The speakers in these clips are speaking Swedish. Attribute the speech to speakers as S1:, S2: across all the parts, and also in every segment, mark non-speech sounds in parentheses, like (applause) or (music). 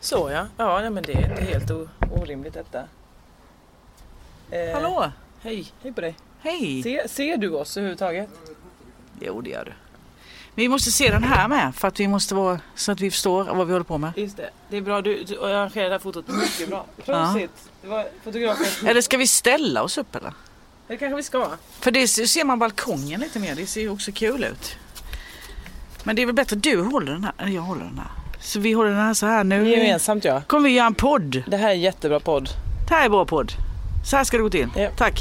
S1: Så ja, ja nej, men det är inte helt orimligt detta. Eh,
S2: Hallå!
S1: Hej, hej på dig.
S2: Hej!
S1: Se, ser du oss överhuvudtaget?
S2: Jo det gör du. Vi måste se den här med för att vi måste vara så att vi förstår vad vi håller på med.
S1: Just det, det är bra. Du, du arrangerar det här fotot mycket bra. Prosit! Det var fotografen.
S2: Eller ska vi ställa oss upp eller?
S1: Det kanske vi ska.
S2: För det ser man balkongen lite mer. Det ser ju också kul ut. Men det är väl bättre att du håller den här. Eller jag håller den här. Så vi håller den här så här nu.
S1: Gemensamt ja.
S2: kommer vi göra en podd.
S1: Det här är en jättebra podd.
S2: Det här är vår podd. Så här ska det gå till.
S1: Ja.
S2: Tack.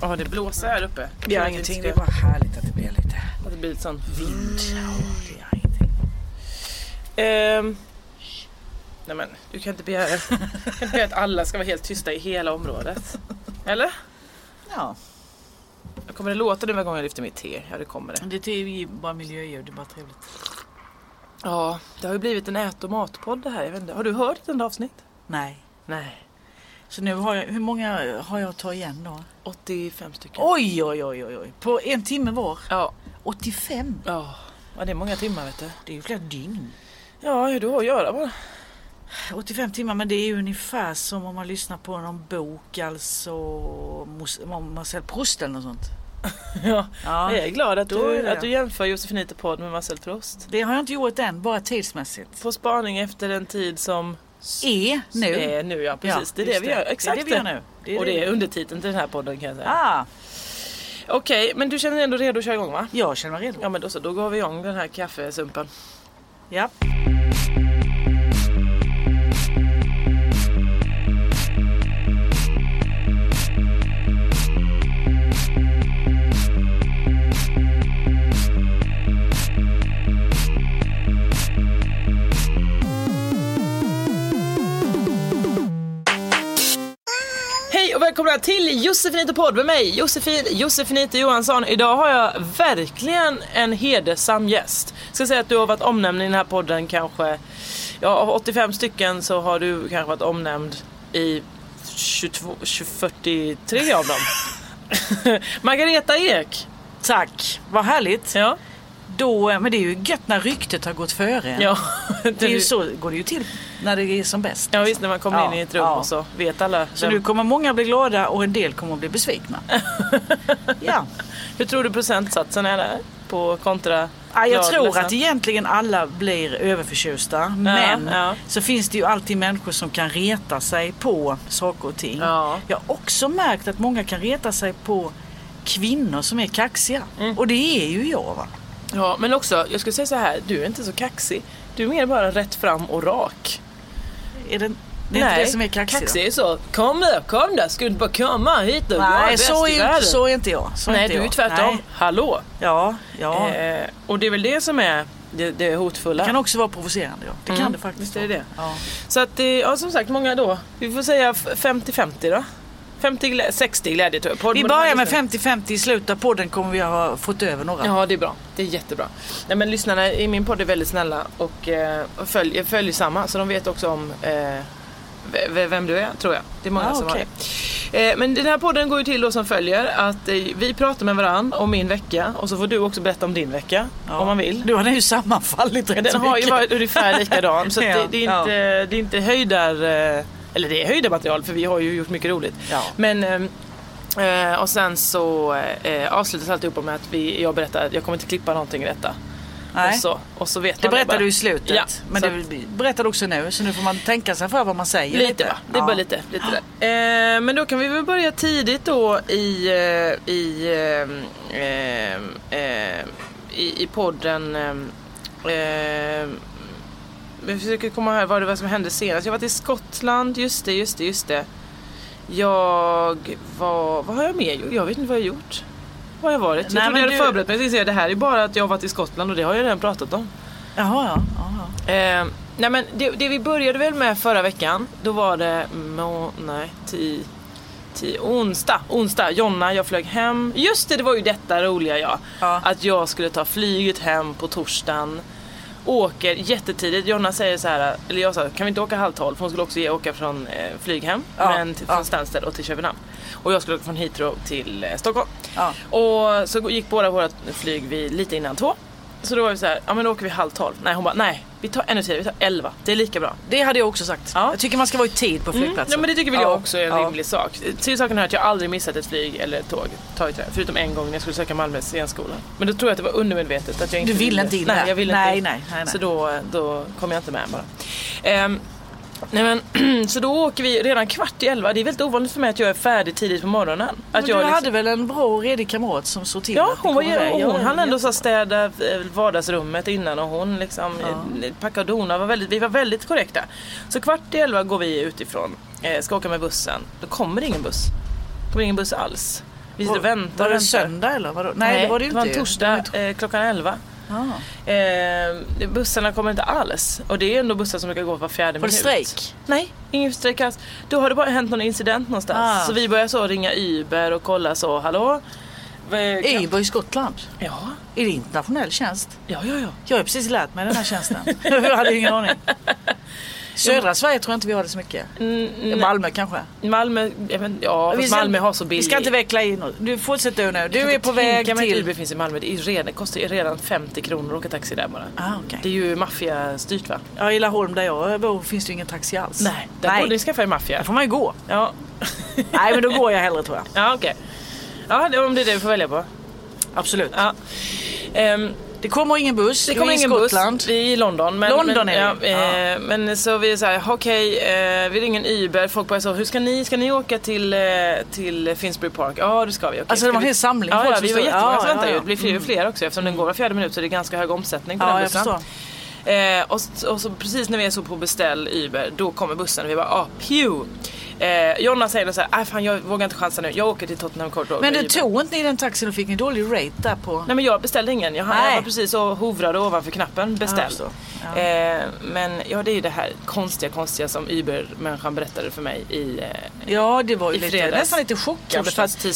S1: Ja, det blåser här uppe.
S2: Det gör ingenting. Det är bara härligt att det blir lite
S1: Att det blir lite sån
S2: vind. Ja, det gör ingenting.
S1: Ehm. Nej men, du kan inte begära, kan inte begära att alla ska vara helt tysta i hela området. Eller?
S2: Ja,
S1: Kommer det låta nu varje gång jag lyfter mitt te? Ja, det kommer det.
S2: det är bara miljöljud. Det är bara trevligt.
S1: Ja, det har ju blivit en ät och matpodd det här. Jag vet inte. Har du hört ett enda avsnitt?
S2: Nej.
S1: Nej.
S2: Så nu har jag, hur många har jag att ta igen då?
S1: 85 stycken.
S2: Oj, oj, oj, oj, oj. På en timme var.
S1: Ja.
S2: 85.
S1: Ja. ja, det är många timmar vet du.
S2: Det är ju flera dygn.
S1: Ja, du har att göra bara.
S2: 85 timmar, men det är ju ungefär som om man lyssnar på någon bok, alltså Marcel Proust eller något sånt. (laughs)
S1: Ja.
S2: Ja,
S1: Jag är glad att
S2: är
S1: du, att du jämför Josefinito podd med Marcel Proust.
S2: det har jag inte gjort än, bara tidsmässigt.
S1: På spaning efter en tid som
S2: Är nu.
S1: är nu. Ja, precis. det är det vi gör. Exakt
S2: Det är det vi gör nu. Det är
S1: Och
S2: det.
S1: det är undertiteln till den här podden kan jag säga.
S2: Ah,
S1: Okej, men du känner dig ändå redo att köra igång va?
S2: jag känner mig redo.
S1: Ja men då så, då går vi igång den här kaffesumpen.
S2: Ja.
S1: Och välkomna till Josefinito podd med mig Josefin Josefinito Johansson. Idag har jag verkligen en hedersam gäst. Jag ska säga att du har varit omnämnd i den här podden kanske, ja av 85 stycken så har du kanske varit omnämnd i 22, 20, 43 av dem. (laughs) Margareta Ek.
S2: Tack, vad härligt.
S1: Ja.
S2: Då, men det är ju gött när ryktet har gått före.
S1: Ja, (laughs)
S2: Det är ju så går det ju till när det är som bäst.
S1: Ja visst när man kommer
S2: Ja,
S1: in i ett rum
S2: ja.
S1: och så vet alla.
S2: Så
S1: vem-
S2: nu kommer många bli glada och en del kommer att bli besvikna. (laughs) ja.
S1: Hur tror du procentsatsen är där? På kontra
S2: Ja, jag tror
S1: ledsen?
S2: att egentligen alla blir överförtjusta. Men
S1: ja.
S2: så finns det ju alltid människor som kan reta sig på saker och ting.
S1: Ja.
S2: Jag har också märkt att många kan reta sig på kvinnor som är kaxiga.
S1: Mm.
S2: Och det är ju jag va.
S1: Ja, men också, jag skulle säga så här, du är inte så kaxig. Du är mer bara rätt fram och rak.
S2: Är det, det är inte det som är kaxigt?
S1: Kaxig är så, kom då, kom då, ska du inte bara komma hit då?
S2: Nej,
S1: bäst
S2: så är,
S1: världen."
S2: så är inte jag. Så
S1: Nej,
S2: inte
S1: du är
S2: jag.
S1: tvärtom.
S2: Nej.
S1: Hallå!
S2: Ja, ja.
S1: Eh, och det är väl det som är det, det hotfulla.
S2: det kan också vara provocerande. Ja. Det kan
S1: Mm,
S2: det faktiskt
S1: visst är det det.
S2: vara. Ja.
S1: Så att, eh, ja som sagt, många då. Vi får säga f- 50-50 då. 50 glä- 60 glädje tror jag. Podd-
S2: Vi börjar med
S1: lyssnare.
S2: 50-50 i slutet av podden kommer vi ha fått över några.
S1: Ja, det är bra. Det är jättebra. Nej, men lyssnarna i min podd är väldigt snälla och eh, följer, följer samma så de vet också om eh, vem du är, tror jag. Det är många
S2: Ah,
S1: som
S2: okej.
S1: har det. Eh, men den här podden går ju till då som följer att eh, vi pratar med varandra om min vecka och så får du också berätta om din vecka
S2: Ja.
S1: om man vill.
S2: Du har ju sammanfallit rätt
S1: Den har ju varit ungefär likadan så (laughs)
S2: Ja,
S1: det, det, är
S2: ja.
S1: inte, det är inte höjdar... eh, Eller det är höjdarmaterial för vi har ju gjort mycket roligt.
S2: Ja.
S1: Men ehm, eh, och sen så eh, avslutas alltihopa med att vi, jag berättar att jag kommer inte klippa någonting i detta.
S2: Nej.
S1: Och så, och så vet
S2: Det
S1: bara.
S2: du i slutet.
S1: Ja,
S2: men det berättar du också nu. Så nu får man tänka sig för vad man säger.
S1: Lite va? Det är
S2: Ja.
S1: bara lite. lite. Eh, men då kan vi väl börja tidigt då i, eh, i, eh, i, i podden. Vi försöker komma här vad det var som hände senast. Jag var i Skottland, just det, just det, just det. Jag var, vad har jag mer gjort? Jag vet inte vad jag har gjort. Vad har jag varit? Jag
S2: Nej,
S1: trodde jag hade
S2: du-
S1: förberett mig. Jag säga, Det här är bara att jag har varit i Skottland och det har jag redan pratat om.
S2: Jaha, ja. ja,
S1: Eh, nej men det, det vi började väl med förra veckan, då var det må, nej, ti, ti, onsdag, onsdag, Jonna, jag flög hem. Just det, det var ju detta roliga ja.
S2: Ja.
S1: Att jag skulle ta flyget hem på torsdagen. Åker jättetidigt. Jonna säger så här, eller jag sa, kan vi inte åka halv tolv? För hon skulle också ge- åka från eh, flyghem,
S2: Ja,
S1: men till,
S2: ja.
S1: från Stansted och till Köpenhamn. Och jag skulle åka från Heathrow till eh, Stockholm.
S2: Ja.
S1: Och så gick båda våra flyg vid lite innan två. Så då var vi så här, ja men då åker vi halv tolv. Nej hon bara, nej vi tar ännu tidigare, vi tar elva. Det är lika bra.
S2: Det hade jag också sagt.
S1: Ja.
S2: Jag tycker man ska vara i tid på
S1: Mm.
S2: flygplatsen.
S1: Ja men det tycker väl
S2: Ja.
S1: jag också är en
S2: Ja.
S1: rimlig sak. Till saken hör att jag aldrig missat ett flyg eller ett tåg. Tagit det. Förutom en gång när jag skulle söka Malmös scenskola. Men då tror jag att det var undermedvetet att jag inte
S2: Du ville inte in
S1: Nej jag ville
S2: Nej,
S1: inte.
S2: nej, nej, nej.
S1: Så då, då kom jag inte med bara. Ehm, Nej men, (clears throat) så då åker vi redan kvart i elva. Det är väldigt ovanligt för mig att jag är färdig tidigt på morgonen. Att
S2: Men du
S1: liksom-
S2: hade väl en bra och redig kamrat som såg till
S1: Ja,
S2: att
S1: hon, var,
S2: iväg? Ja,
S1: hon hann ändå så städa eh, vardagsrummet innan och hon liksom
S2: Ja.
S1: eh, packade och donade. Var väldigt, vi var väldigt korrekta. Så kvart i elva går vi utifrån, eh, ska åka med bussen. Då kommer det ingen buss. Det kommer ingen buss alls. Vi sitter och väntar
S2: Var det söndag eller? Vadå? Nej, det var det ju
S1: det var
S2: inte.
S1: en torsdag eh, klockan elva.
S2: Ja.
S1: Eh, bussarna kommer inte alls. Och det är ändå bussar som brukar gå var fjärde
S2: Var det
S1: minut.
S2: strejk?
S1: Nej, ingen strejk alls. Då har det bara hänt någon incident någonstans.
S2: Ah.
S1: Så vi börjar så ringa Uber och kolla så, hallå? Kan-
S2: Uber i Skottland?
S1: Ja,
S2: Är det internationell tjänst?
S1: ja, ja. ja.
S2: Jag har precis lärt mig den här tjänsten. (laughs) jag hade ingen aning. Södra Sverige tror jag inte vi har det så mycket.
S1: Mm, nej.
S2: Malmö kanske?
S1: Malmö, vet, ja,
S2: Vi ska-
S1: Malmö har så billig.
S2: Vi ska inte veckla in oss. Du fortsätter du nu. Du är på väg till...
S1: Uber finns i Malmö. Det, är redan, det kostar ju redan 50 kronor att åka taxi där bara.
S2: Ah, okej.
S1: Det är ju maffiastyrt va?
S2: Ja, i Laholm där jag bor finns det ju ingen taxi alls.
S1: Nej, där
S2: Nej.
S1: borde ni skaffa er maffia.
S2: Där får man ju gå.
S1: Ja, (laughs)
S2: Nej, men då går jag hellre tror jag.
S1: ja okej. Ja, det, om det är det vi får välja på.
S2: Absolut.
S1: Ja. Ehm,
S2: Det kommer ingen buss.
S1: det kommer ingen
S2: Skottland.
S1: buss. Vi är i London. Men,
S2: London
S1: men,
S2: är
S1: ja, eh, Men så vi är så här, okej, eh, vi ringer en Uber. Folk börjar så, hur ska ni, ska ni åka till, eh, till Finsbury Park? Ja, det ska vi. Okej,
S2: Alltså, det var en hel samling
S1: Ja, ja vi var jättemånga
S2: Ja,
S1: som
S2: ja,
S1: väntade.
S2: ja.
S1: Det blir fler och fler också eftersom den går var fjärde minut så är det ganska hög omsättning på
S2: Ja,
S1: den bussen. Eh, och, och så precis när vi är så på beställ Uber, då kommer bussen och vi bara ah, pew. Eh, Jonna säger så här, "Aj, fan jag vågar inte chansa nu, jag åker till Tottenham Court Road
S2: Men
S1: Uber."
S2: tog inte ni den taxin och fick ni dålig rate där på...
S1: Nej men jag beställde ingen, jag,
S2: Nej.
S1: jag var precis och hovrade ovanför knappen beställ.
S2: Ja. Ja.
S1: Eh, men ja det är ju det här konstiga konstiga som Uber-människan berättade för mig i eh,
S2: Ja, det var ju lite, nästan lite chockande.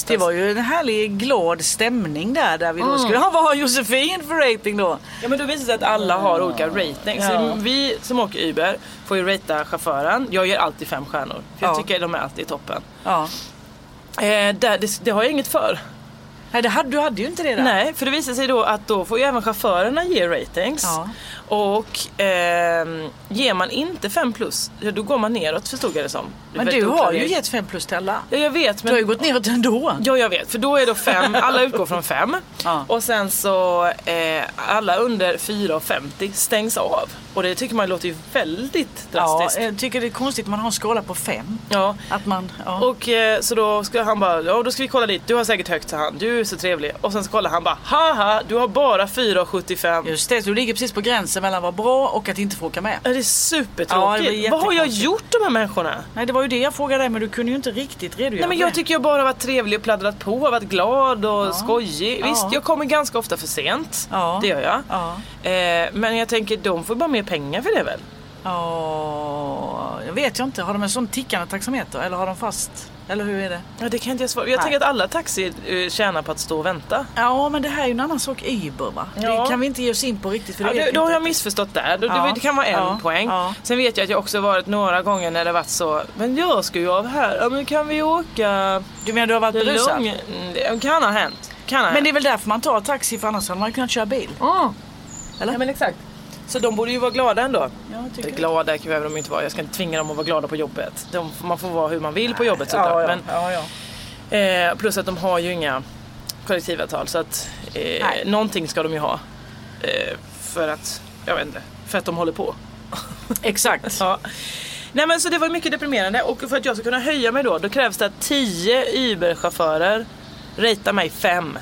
S2: Det var ju en härlig glad stämning där. Där vi då skulle ha, (laughs) vad har Josefin för rating då?
S1: Ja men då visar det sig att alla har olika ratings.
S2: Ja.
S1: Så vi som åker Uber får ju ratea chauffören. Jag ger alltid fem stjärnor. För jag Tycker de är alltid toppen.
S2: Ja.
S1: Eh, där, det, det har jag inget för.
S2: Nej, det hade, du hade ju inte det där.
S1: Nej, för det visar sig då att då får ju även chaufförerna ge ratings.
S2: Ja.
S1: Och ehm, ger man inte 5 plus, ja, då går man neråt förstod jag det som. Det
S2: Men du har ju gett fem plus till alla.
S1: Ja, jag vet.
S2: Du har ju
S1: Men...
S2: gått neråt ändå.
S1: Ja, jag vet. För då är då fem, alla utgår från fem.
S2: Ja.
S1: Och sen så, eh, alla under 4,50 stängs av. Och det tycker man låter ju väldigt
S2: Ja,
S1: drastiskt.
S2: jag tycker det är konstigt att man har en skala på fem.
S1: Ja.
S2: Att man, ja.
S1: Och eh, så då ska han bara, ja då ska vi kolla dit, du har säkert högt sa han, du är så trevlig. Och sen så kollar han bara, haha, du har bara 4,75.
S2: Just det, du ligger precis på gränsen mellan att vara bra och att inte få åka med.
S1: Ja, det är
S2: Ja, det
S1: supertråkigt. Vad har jag gjort de här människorna?
S2: Nej, det var ju det jag frågade dig men du kunde ju inte riktigt redogöra
S1: Nej men jag tycker jag bara varit trevlig och pladdrat på, varit glad och skojig.
S2: Ja.
S1: Visst, jag kommer ganska ofta för sent.
S2: Ja.
S1: Det gör jag.
S2: Ja.
S1: Eh, men jag tänker, de får bara mer pengar för det väl?
S2: Ja, jag vet jag inte. Har de en sån tickande taxameter eller har de fast? Eller hur är det?
S1: Ja, det kan inte jag svara Jag
S2: Nej.
S1: tänker att alla taxi eh, tjänar på att stå och vänta.
S2: Ja, men det här är ju en annan sak. Uber va?
S1: Ja.
S2: Det kan vi inte ge oss in på riktigt för det
S1: Ja, det,
S2: jag
S1: då har jag missförstått där. Det,
S2: Ja.
S1: det kan vara en
S2: Ja.
S1: poäng. Sen vet jag att jag också varit några gånger när det varit så, men jag ska ju av här, ja men kan vi åka
S2: Du menar du har varit
S1: det
S2: berusad?
S1: Mm, Det kan ha hänt. Kan ha
S2: Men det
S1: hänt.
S2: är väl därför man tar taxi för annars hade man kunnat köra bil.
S1: Mm.
S2: Eller?
S1: Ja men exakt. Så de borde ju vara glada ändå.
S2: Ja,
S1: glada behöver de inte vara. Jag ska inte tvinga dem att vara glada på jobbet. De, man får vara hur man vill på jobbet såklart.
S2: ja, ja.
S1: Men. Eh, plus att de har ju inga kollektivavtal så att eh,
S2: Nej.
S1: någonting ska de ju ha. Eh, för att, jag vet inte, för att de håller på. (laughs)
S2: Exakt.
S1: Ja. Nej men så det var mycket deprimerande och för att jag ska kunna höja mig då, då krävs det att 10 Uber-chaufförer ratear mig 5.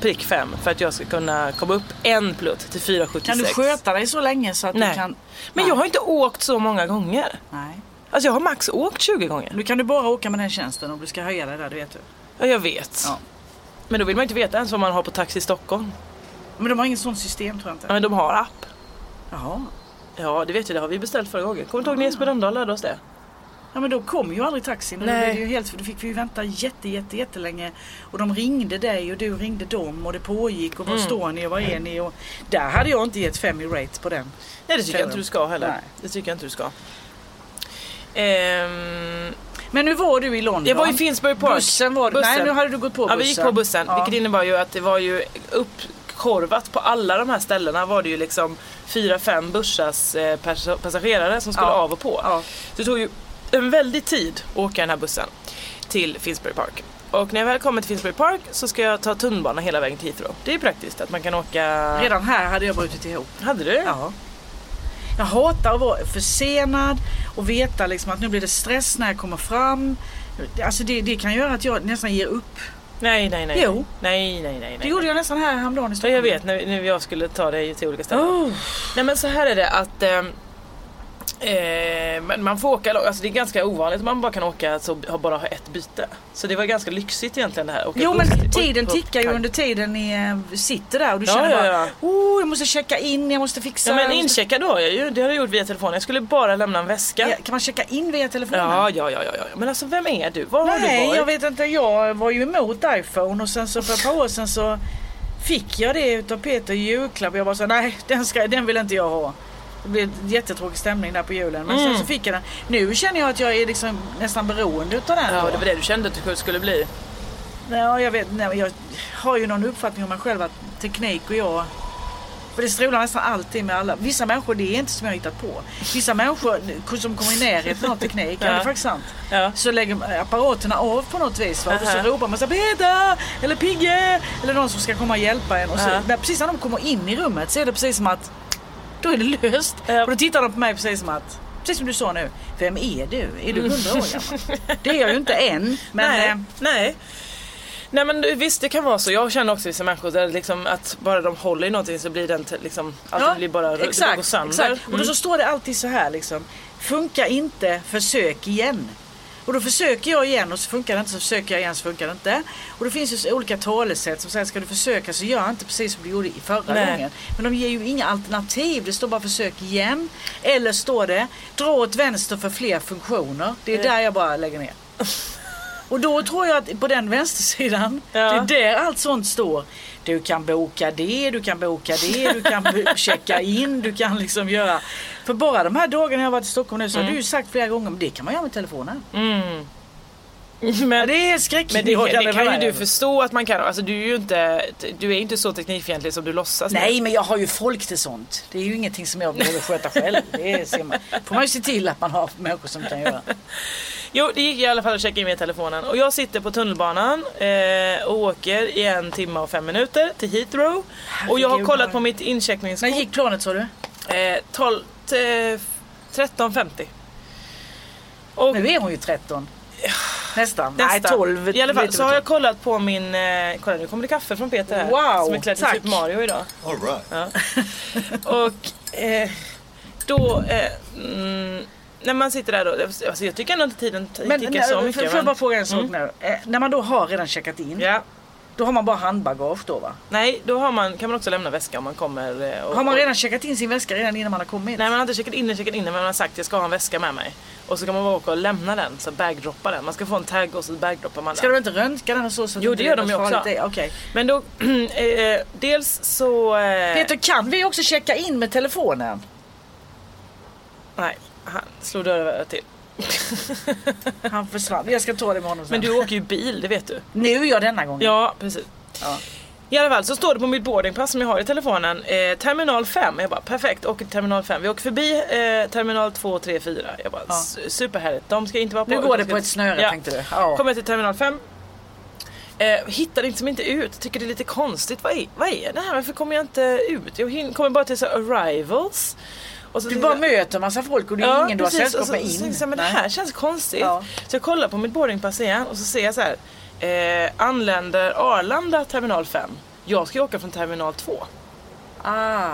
S1: Prick 5 för att jag ska kunna komma upp en plutt till 476.
S2: Kan du sköta dig så länge så att
S1: Nej.
S2: du kan...
S1: Men jag har inte åkt så många gånger.
S2: Nej.
S1: Alltså jag har max åkt 20 gånger.
S2: Nu kan du bara åka med den tjänsten om du ska höja dig där, det vet du.
S1: Ja, jag vet.
S2: Ja.
S1: Men då vill man inte veta ens vad man har på Taxi Stockholm.
S2: Men de har inget sånt system tror jag
S1: Ja,
S2: inte.
S1: men de har app.
S2: Jaha.
S1: Ja, det vet jag. Det har vi beställt förra gången. Kommer du ihåg när Jesper Rönndahl lärde oss det?
S2: Ja men då kom ju aldrig taxin.
S1: Nej.
S2: det ju helt, för då fick vi ju vänta jätte, jätte, jättelänge. Och de ringde dig och du ringde dem och det pågick och var
S1: Mm.
S2: står ni och var är ni? Och där hade jag inte gett fem i rate på den.
S1: Nej, det tycker jag inte du ska heller.
S2: Nej.
S1: Det tycker jag inte du ska. Ehm,
S2: Men nu var du i London.
S1: jag var i Finsbury Park.
S2: Bussen var det. Nej nu hade du gått på
S1: Ja,
S2: bussen.
S1: vi gick på bussen.
S2: Ja.
S1: Vilket innebar ju att det var ju uppkorvat på alla de här ställena var det ju liksom fyra, fem bussars eh, passagerare som skulle
S2: Ja.
S1: av och på.
S2: Ja.
S1: Det tog ju en väldig tid att åka den här bussen till Finsbury Park. Och när jag väl kommer till Finsbury Park så ska jag ta tunnelbana hela vägen till Heathrow. Det är praktiskt att man kan åka...
S2: Redan här hade jag brutit ihop.
S1: Hade du?
S2: Ja. Jag hatar att vara försenad och veta liksom att nu blir det stress när jag kommer fram. Alltså det, det kan göra att jag nästan ger upp.
S1: Nej, nej, nej.
S2: Jo.
S1: Nej, nej, nej. nej.
S2: Det gjorde jag nästan här häromdagen i Stockholm.
S1: jag vet när, när jag skulle ta dig till olika ställen.
S2: Oh.
S1: Nej men så här är det att eh, eh, men man får åka, alltså det är ganska ovanligt att man bara kan åka så ha bara ha ett byte. Så det var ganska lyxigt egentligen det här. Åka
S2: Jo
S1: buss
S2: men tiden
S1: på-
S2: tickar ju under tiden ni eh, sitter där och du
S1: Ja,
S2: känner
S1: ja,
S2: bara
S1: ja.
S2: oh, jag måste checka in, jag måste fixa.
S1: Ja men
S2: jag måste...
S1: incheckad har jag ju, det har jag gjort via telefon. Jag skulle bara lämna en väska.
S2: Ja, Kan man checka in via telefonen?
S1: Ja, ja, ja, ja. Men alltså vem är du? Var har du
S2: Nej,
S1: varit?
S2: jag vet inte. Jag var ju emot iPhone och sen så för ett par år sedan så fick jag det utav Peter i julklapp. Jag bara så nej den, ska, den vill inte jag ha. Det blev jättetråkig stämning där på julen. Men
S1: Mm.
S2: sen så fick jag den. Nu känner jag att jag är liksom nästan beroende utav den.
S1: Ja,
S2: då.
S1: det var det du kände att du skulle bli.
S2: Ja, jag vet. Nej, jag har ju någon uppfattning om mig själv att teknik och jag för det strular nästan alltid med alla. Vissa människor, det är inte som jag hittat på. Vissa människor som kommer i närheten av teknik, ja.
S1: Ja.
S2: det är faktiskt sant.
S1: Ja.
S2: Så lägger apparaterna av på något vis. Va? Och
S1: Aha.
S2: så ropar man så här, Peter! Eller Pigge! Eller någon som ska komma och hjälpa en. Och så,
S1: Ja.
S2: när, precis när de kommer in i rummet så är det precis som att då är det löst.
S1: Ja.
S2: Och då tittar de på mig precis som att Precis som du sa nu. Vem är du? Är du 100 år gammal? Det är jag ju inte än. Men
S1: nej,
S2: eh,
S1: nej. Nej men visst det kan vara så. Jag känner också vissa människor där liksom att bara de håller i någonting så blir den liksom, allting blir bara det går
S2: exakt,
S1: sönder.
S2: exakt. Och då
S1: Mm.
S2: så står det alltid så här liksom. Funkar inte, försök igen. Och då försöker jag igen och så funkar det inte så försöker jag igen så funkar det inte. Och det finns ju olika talesätt som säger ska du försöka så gör inte precis som du gjorde i förra
S1: Nej.
S2: gången. Men de ger ju inga alternativ. Det står bara försök igen. Eller står det dra åt vänster för fler funktioner. Det är där jag bara lägger ner. (laughs) Och då tror jag att på den vänstersidan,
S1: Ja.
S2: det är där allt sånt står. Du kan boka det, du kan boka det, du kan (laughs) checka in, du kan liksom göra. För bara de här dagarna jag har varit i Stockholm nu så har du ju sagt flera gånger, men det kan man göra med telefonen.
S1: Mm.
S2: Ja,
S1: Men,
S2: det är
S1: men det, det
S2: för
S1: kan ju du förstå att man kan. Alltså du är ju inte, du är inte så teknikfientlig som du låtsas.
S2: Nej, men jag har ju folk till sånt. Det är ju ingenting som jag behöver sköta själv. Det ser man. får man ju se till att man har människor som kan göra. (laughs)
S1: Jo, det gick i alla fall att checka in med telefonen. Och jag sitter på tunnelbanan eh, och åker i en timme och fem minuter till Heathrow. och jag har
S2: Herregud,
S1: kollat på mitt incheckningskort.
S2: När gick planet sa du?
S1: Eh, 12, eh, 13.50. Och
S2: Nu är hon ju 13. Nästan.
S1: nästan.
S2: Nej, 12.
S1: I alla fall så har jag kollat på min... Eh, kolla nu kommer det kaffe från Peter här.
S2: Wow,
S1: som är klädd i
S2: tack.
S1: Super Mario idag.
S3: All right. (laughs)
S1: Och eh, då... Eh, mm, när man sitter där då. Alltså jag tycker ändå inte tiden tickar
S2: nej,
S1: så
S2: får-
S1: mycket.
S2: får jag bara fråga en sak nu? Eh, när man då har redan checkat in,
S1: Ja.
S2: Då har man bara handbagage då va?
S1: Nej, då har man, kan man också lämna väska om man kommer. eh, Och,
S2: Har man redan checkat in sin väska redan innan man har kommit?
S1: Nej man har inte checkat in den, checkat in men man har sagt jag ska ha en väska med mig. Och så ska man bara åka och lämna den, så bagdroppa den. Man ska få en tagg och så bagdroppar man
S2: Ska
S1: den.
S2: du inte röntga den och så? så
S1: Jo, det gör de ju också.
S2: Det- Okej.
S1: Men då, (clears throat) eh, dels så... Eh,
S2: Peter, kan vi också checka in med telefonen?
S1: Nej, han slog dörren till. (laughs)
S2: Han försvann. Jag ska ta det med honom sen.
S1: Men du åker ju bil, det vet du.
S2: Nu ja, denna gången.
S1: Ja, precis.
S2: Ja.
S1: I alla fall så står det på mitt boardingpass som jag har i telefonen, eh, terminal 5. Jag bara perfekt, åker till terminal 5. Vi åker förbi eh, terminal 2, 3, 4. Jag bara
S2: Ja.
S1: su- superhärligt. De ska inte vara på.
S2: Nu går det på ett snöre
S1: Ja.
S2: tänkte du. Ja.
S1: Kommer till terminal 5. Eh, hittar liksom inte ut, tycker det är lite konstigt. Vad är, vad är det här? Varför kommer jag inte ut? Jag kommer bara till så arrivals. Så
S2: Du bara möter massa folk och det är ingen du har
S1: precis.
S2: sällskap
S1: så-
S2: med
S1: så
S2: in.
S1: jag så här, Men det här känns konstigt.
S2: Ja.
S1: Så jag kollar på mitt boardingpass igen och så ser jag så här. Eh, anländer Arlanda terminal 5. Jag ska ju åka från terminal 2.
S2: Ah.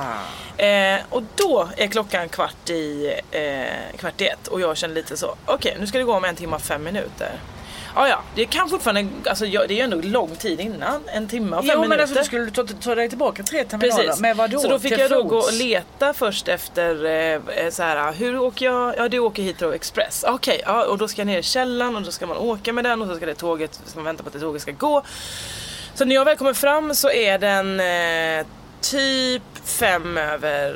S1: Eh, och då är klockan kvart i, eh, kvart i ett och jag känner lite så, okej nu ska det gå om en timme och fem minuter. Ja, ja, det kan fortfarande, alltså det är ju ändå lång tid innan, en timme och fem
S2: Jo
S1: minuter.
S2: men alltså då skulle du ta, ta dig tillbaka tre terminaler.
S1: Precis.
S2: Men vadå?
S1: Så då fick
S2: Till
S1: jag då gå och leta först efter eh, så här, hur åker jag? Ja du åker Heathrow Express. Okej, ja, och då ska jag ner i källaren och då ska man åka med den och så ska det tåget, ska man vänta på att det tåget ska gå. Så när jag väl kommer fram så är den eh, typ fem över,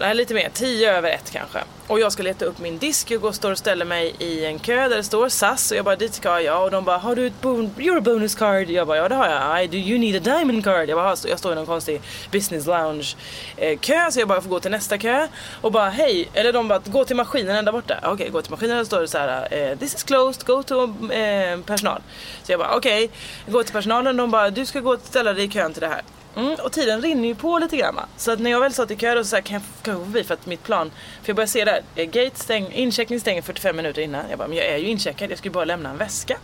S1: nej lite mer, tio över ett kanske. Och jag ska leta upp min disk, jag går och står och ställer mig i en kö där det står SAS och jag bara dit ska jag och de bara har du ett bon- Euro bonus card? Jag bara ja det har jag. I do you need a diamond card? Jag bara "Ja." Jag står i någon konstig business lounge eh, kö så jag bara får gå till nästa kö och bara hej, eller de bara gå till maskinen där borta. Okej, gå till maskinen där står det så här eh, this is closed, go to eh, personal. Så jag bara okej, gå till personalen de bara du ska gå och ställa dig i kön till det här. Mm, och tiden rinner ju på lite grann? Så att när jag väl satt i kö då så kan jag, kan jag gå förbi för att mitt plan För jag började se där, eh, gate stäng, incheckning stänger 45 minuter innan Jag bara, men jag är ju incheckad, jag ska ju bara lämna en väska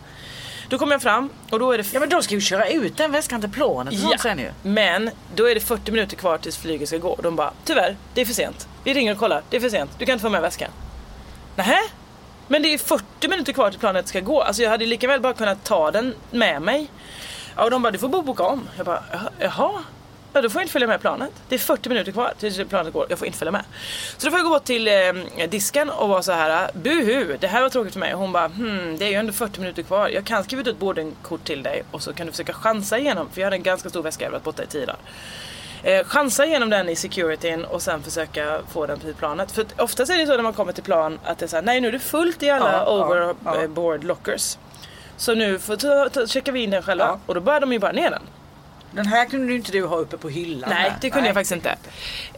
S1: Då kommer jag fram och då är det
S2: Ja men de ska ju köra ut den väskan till planet och sånt sen ju.
S1: men då är det 40 minuter kvar tills flyget ska gå. De bara, tyvärr, det är för sent. Vi ringer och kollar, det är för sent. Du kan inte få med väskan. Nähä? Men det är 40 minuter kvar till planet ska gå. Alltså jag hade lika väl bara kunnat ta den med mig. Ja, och de bara, du får bara boka om. Jag bara, "Jaha? Ja, då får jag inte följa med planet. Det är 40 minuter kvar tills planet går. Jag får inte följa med. Så då får jag gå bort till eh, disken och vara så här, buhu, det här var tråkigt för mig. Hon bara, hmm, det är ju ändå 40 minuter kvar. Jag kan skriva ut ett boardingkort till dig och så kan du försöka chansa igenom. För jag hade en ganska stor väska, jag varit borta i 10 dagar. Eh, chansa igenom den i securityn och sen försöka få den till planet. För oftast är det så när man kommer till plan att det är såhär, nej nu är det fullt i alla
S2: Ja, ja, ja.
S1: overboard lockers. Så nu får ta, ta, checkar vi in den själva
S2: Ja.
S1: och då börjar de ju bara ner den.
S2: Den här kunde du inte du ha uppe på hyllan.
S1: Nej,
S2: här.
S1: det kunde jag faktiskt inte.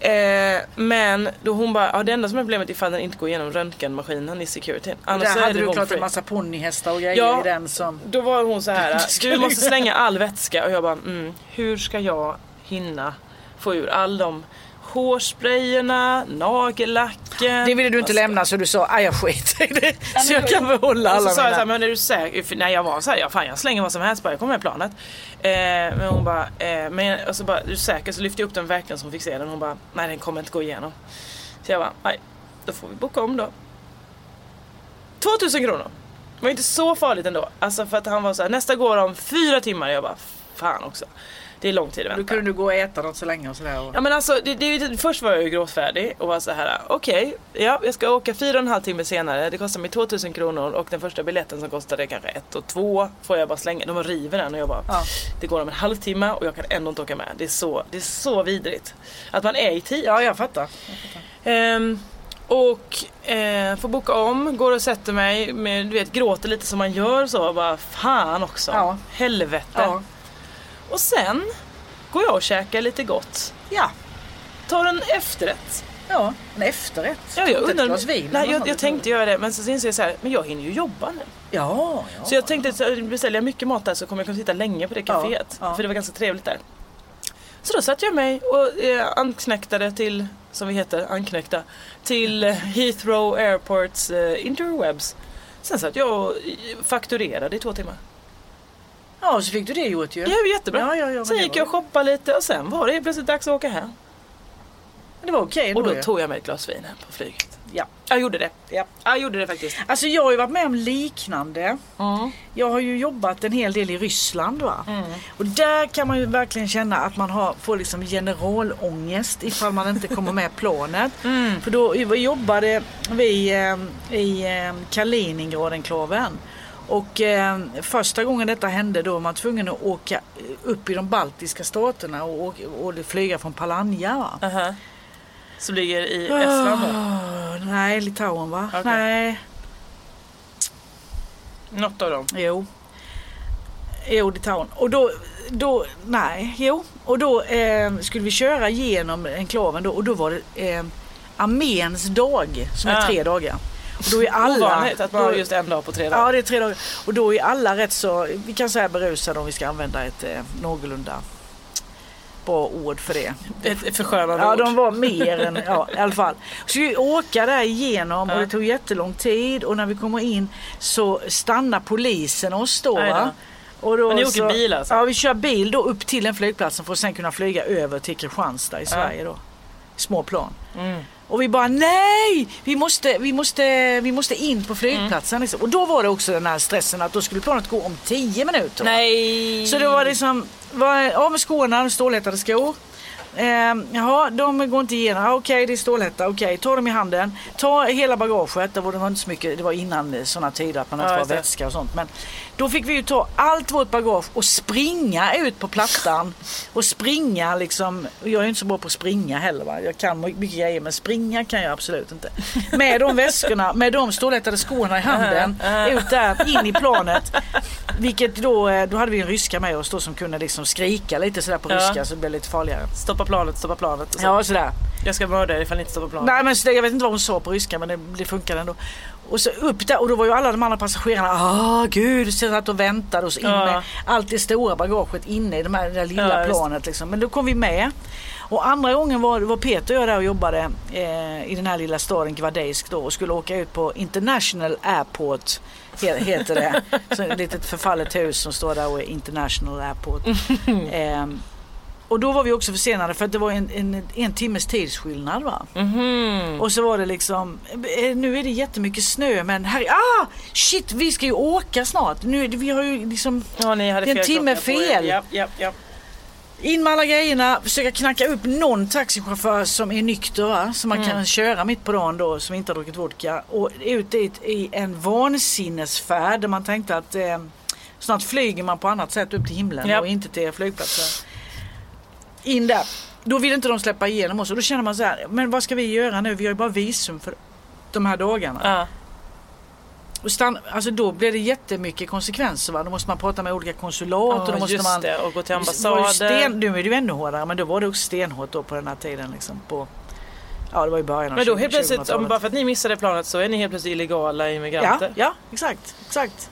S1: Eh, men då hon bara, ja det enda som är problemet är ifall den inte går igenom röntgenmaskinen i securityn. Annars
S2: där
S1: är
S2: hade du klart
S1: free.
S2: en massa ponnyhästar och grejer
S1: Ja.
S2: i den som...
S1: Då var hon så här, (laughs) du- måste slänga all vätska och jag bara, mm, hur ska jag hinna få ur all de hårsprayerna, nagellacken.
S2: Det ville du inte lämna så du sa, aj jag skiter i det. Så jag kan behålla
S1: Och så
S2: alla
S1: sa jag
S2: mina.
S1: men är du säker? För jag var såhär, ja fan jag slänger vad som helst bara, jag kommer med planet. Eh, men hon bara, eh, men och så bara, är du säker? Så lyfte jag upp den verkligen som fick se den. Hon bara, nej den kommer inte gå igenom. Så jag bara, nej då får vi boka om då. 2000 kronor. Det var inte så farligt ändå. Alltså för att han var så här, nästa går om fyra timmar. Jag bara, fan också. Det är lång tid att
S2: Då
S1: vänta.
S2: kunde du gå och äta något så länge och sådär. Och...
S1: Ja men alltså, det, det, först var jag ju gråtfärdig och var så här: okej, ja, jag ska åka fyra och en halv timme senare, det kostar mig 2000 kronor och den första biljetten som kostade kanske ett och två får jag bara slänga, de river den och jag bara,
S2: Ja.
S1: det går om en halvtimme och jag kan ändå inte åka med. Det är så, det är så vidrigt. Att man är i tid.
S2: Ja, jag fattar.
S1: Ehm, och eh, får boka om, går och sätter mig, med, du vet gråter lite som man gör så, bara fan också.
S2: Ja.
S1: Helvete.
S2: Ja.
S1: Och sen går jag och käkar lite gott.
S2: Ja,
S1: Tar en efterrätt.
S2: ja. en efterrätt.
S1: Ja, jag,
S2: Inte ett
S1: undrar,
S2: glas vin.
S1: nej, jag, jag tänkte göra det men så inser jag så här, men jag hinner ju jobba nu.
S2: Ja, ja.
S1: Så jag tänkte så beställer jag mycket mat där så kommer jag kunna sitta länge på det
S2: Ja,
S1: kaféet.
S2: ja.
S1: För det var ganska trevligt där. Så då satte jag mig och eh, anknäktade till, som vi heter, anknäckta, till eh, Heathrow Airports eh, interwebs. Sen satt jag och eh, fakturerade i två timmar.
S2: Ja, så fick du det gjort ju.
S1: Var jättebra.
S2: Ja, ja, ja,
S1: sen gick jag och shoppade lite och sen var det plötsligt dags att åka hem.
S2: Det var okej
S1: Och
S2: ändå
S1: då
S2: ju.
S1: tog jag mig ett glas vin hem på flyget.
S2: Ja.
S1: Jag gjorde det.
S2: Ja.
S1: Jag gjorde det faktiskt.
S2: Alltså jag har ju varit med om liknande.
S1: Mm.
S2: Jag har ju jobbat en hel del i Ryssland va. Och där kan man ju verkligen känna att man har, får liksom generalångest ifall man inte kommer med planet. (laughs) För då jobbade vi eh, i eh, Kaliningradenklaven. Och eh, första gången detta hände då var man tvungen att åka upp i de baltiska staterna och, och, och flyga från Palanja. Va?
S1: Aha. Som ligger i Estland då?
S2: Ah, nej, Litauen va?
S1: Okej.
S2: Nej,
S1: Något av dem.
S2: Jo. Jo, Litauen. Och då, då, nej, jo. Och då eh, skulle vi köra genom enklaven då och då var det eh, arméns dag som är
S1: Ah.
S2: tre dagar. Då är alla,
S1: Ovanligt att man har just en dag på tre dagar.
S2: Ja, det är tre dagar. Och då är alla rätt så, vi kan säga berusade om vi ska använda ett eh, någorlunda bra ord för det.
S1: Ett förskönande
S2: Ja,
S1: ord.
S2: de var mer än, ja i alla fall. Så vi åka där igenom och
S1: Ja.
S2: det tog jättelång tid och när vi kommer in så stannar polisen oss då. Va? Och då
S1: Men ni åker
S2: så,
S1: bil alltså?
S2: Ja, vi kör bil då upp till den flygplatsen för att sen kunna flyga över till Kristianstad i Sverige då. Små plan.
S1: Mm.
S2: Och vi bara nej, vi måste, vi måste, vi måste in på flygplatsen.
S1: Mm.
S2: Liksom. Och då var det också den här stressen att då skulle planet gå om 10 minuter.
S1: Nej!
S2: Så det var liksom, var av med skorna, stålhättade skor. Eh, jaha, de går inte igenom. Ah, Okej, det är stålhätta. Okej, ta dem i handen. Ta hela bagaget. Det var, det var inte så mycket, det var innan sådana tider att man inte
S1: Ja,
S2: var vätska och sånt. Men då fick vi ju ta allt vårt bagage och springa ut på plattan. Och springa liksom. Jag är inte så bra på att springa heller. Va? Jag kan mycket grejer men springa kan jag absolut inte. Med de väskorna, med de stålhättade skorna i handen. (laughs) Ut där, in i planet. Vilket då, eh, då hade vi en ryska med oss då som kunde liksom skrika lite sådär på
S1: Ja.
S2: ryska så det blev lite farligare.
S1: Stoppa planet, stoppa planet. Och så.
S2: Ja sådär.
S1: Jag ska mörda er ifall ni inte stoppar planet.
S2: Nej men jag vet inte vad hon sa på ryska men det, det funkade ändå. Och så upp där och då var ju alla de andra passagerarna, ah gud, så satt och väntade och så in
S1: Ja.
S2: allt det stora bagaget inne i de här, det där lilla
S1: Ja,
S2: planet liksom. Men då kom vi med. Och andra gången var, var Peter och jag där och jobbade eh, i den här lilla staden Gvardejsk då och skulle åka ut på International Airport he- heter det. (laughs) Så ett litet förfallet hus som står där och är International Airport. (laughs) Ehm, och då var vi också försenade för att det var en, en, en timmes tidsskillnad va.
S1: Mhm.
S2: Och så var det liksom, eh, nu är det jättemycket snö men här, ah shit vi ska ju åka snart. Nu, vi har ju liksom
S1: Ja,
S2: Det är en timme fel.
S1: Ja, ja, ja.
S2: in med alla grejerna, försöka knacka upp någon taxichaufför som är nykter va? Som man
S1: Mm.
S2: kan köra mitt på dagen då som inte har druckit vodka. Och ut dit i en vansinnesfärd där man tänkte att eh, snart flyger man på annat sätt upp till himlen
S1: Ja.
S2: och inte till flygplatsen. In där. Då vill inte de släppa igenom oss och då känner man så här, men vad ska vi göra nu? Vi har ju bara visum för de här dagarna.
S1: Ja.
S2: Och stann, alltså då blir det jättemycket konsekvenser. Va? Då måste man prata med olika konsulat. och då
S1: Ja,
S2: måste man,
S1: det. Och gå till ambassaden.
S2: sten, nu är det ju ännu hårdare men då var det också stenhårt då på den här tiden. Liksom, på, ja det var i början av
S1: Men då
S2: 20
S1: helt plötsligt, om,
S2: 2000-talet.
S1: bara för att ni missade planet så är ni helt plötsligt illegala
S2: Ja,
S1: immigranter.
S2: ja exakt, exakt.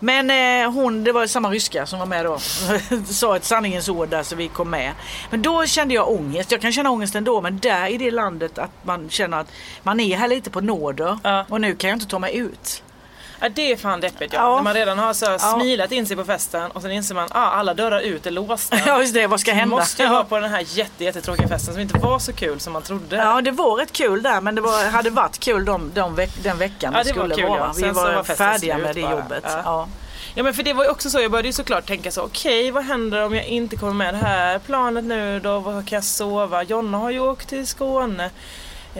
S2: Men eh, hon, det var samma ryska som var med då. (laughs) Sa ett sanningens ord där så vi kom med. Men då kände jag ångest. Jag kan känna ångest ändå men där i det landet att man känner att man är här lite på nåder.
S1: Ja.
S2: Och nu kan jag inte ta mig ut.
S1: Ja, det är fan deppigt ja.
S2: Ja.
S1: När man redan har så
S2: Ja.
S1: smilat in sig på festen och sen inser man att ah, alla dörrar ut är låsta. (laughs)
S2: Ja just det, vad ska
S1: Man
S2: hända?
S1: måste ju vara på den här jätte, jättetråkiga festen som inte var så kul som man trodde.
S2: Ja det var rätt kul där men det var, hade varit kul de, de veck, den veckan
S1: Ja,
S2: det skulle
S1: kul,
S2: vara.
S1: ja.
S2: Vi
S1: Sen
S2: var,
S1: var
S2: färdiga med det
S1: bara.
S2: jobbet.
S1: Ja.
S2: Ja.
S1: Men för det var ju också så, jag började ju såklart tänka så, okej vad händer om jag inte kommer med det här planet nu då? Var kan jag sova? Jonna har ju åkt till Skåne.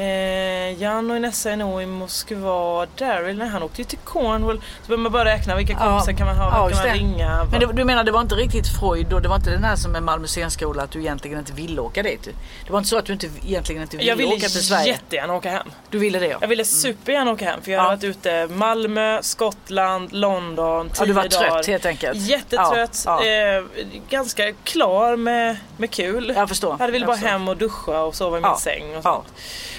S1: Eh, Jan och Nessa är nog i Moskva. Daryl, nej han åkte ju till Cornwall. Så börjar man bara räkna vilka
S2: Ja.
S1: kompisar kan man ha,
S2: Ja,
S1: kan man ringa?
S2: Men det, du menar det var inte riktigt Freud och det var inte den här som är Malmö scenskola att du egentligen inte ville åka dit? Det var inte så att du inte, egentligen inte ville,
S1: jag ville
S2: åka till Sverige?
S1: jättegärna åka hem.
S2: Du ville det ja.
S1: Jag ville supergärna åka hem för jag
S2: Ja.
S1: har varit ute Malmö, Skottland, London,
S2: Ja, du var
S1: tio
S2: trött
S1: dagar.
S2: helt enkelt.
S1: Jättetrött,
S2: Ja, ja.
S1: Eh, ganska klar med, med kul.
S2: Jag förstår.
S1: hade velat
S2: jag
S1: bara
S2: förstår.
S1: hem och duscha och sova i min
S2: Ja.
S1: säng och
S2: Ja.
S1: sånt.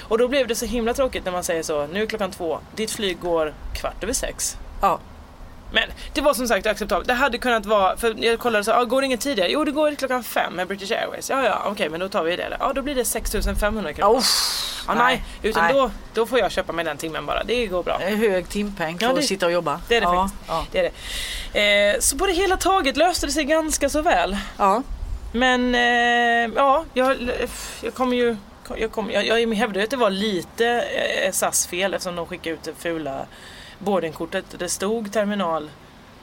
S1: Och då blev det så himla tråkigt när man säger så, nu är klockan två, ditt flyg går kvart över sex.
S2: Ja.
S1: Men det var som sagt acceptabelt. Det hade kunnat vara, för jag kollade så, ah, går det inget tidigare? Jo det går klockan fem med British Airways. Ja ja okej men då tar vi det. Ja då blir det 6500 kronor.
S2: Oh,
S1: Ja, nej, utan
S2: nej.
S1: Då, då får jag köpa mig den timmen bara. Det går bra.
S2: Det är hög timpeng för
S1: Ja, det-
S2: att sitta och jobba.
S1: Det är det
S2: ja,
S1: faktiskt.
S2: Ja.
S1: Det är det. Eh, så på det hela taget löste det sig ganska så väl.
S2: Ja.
S1: Men eh, ja, jag, jag kommer ju... Jag, kom, jag, jag hävdar att det var lite eh, SAS fel eftersom de skickade ut det fula boardingkortet. Det stod terminal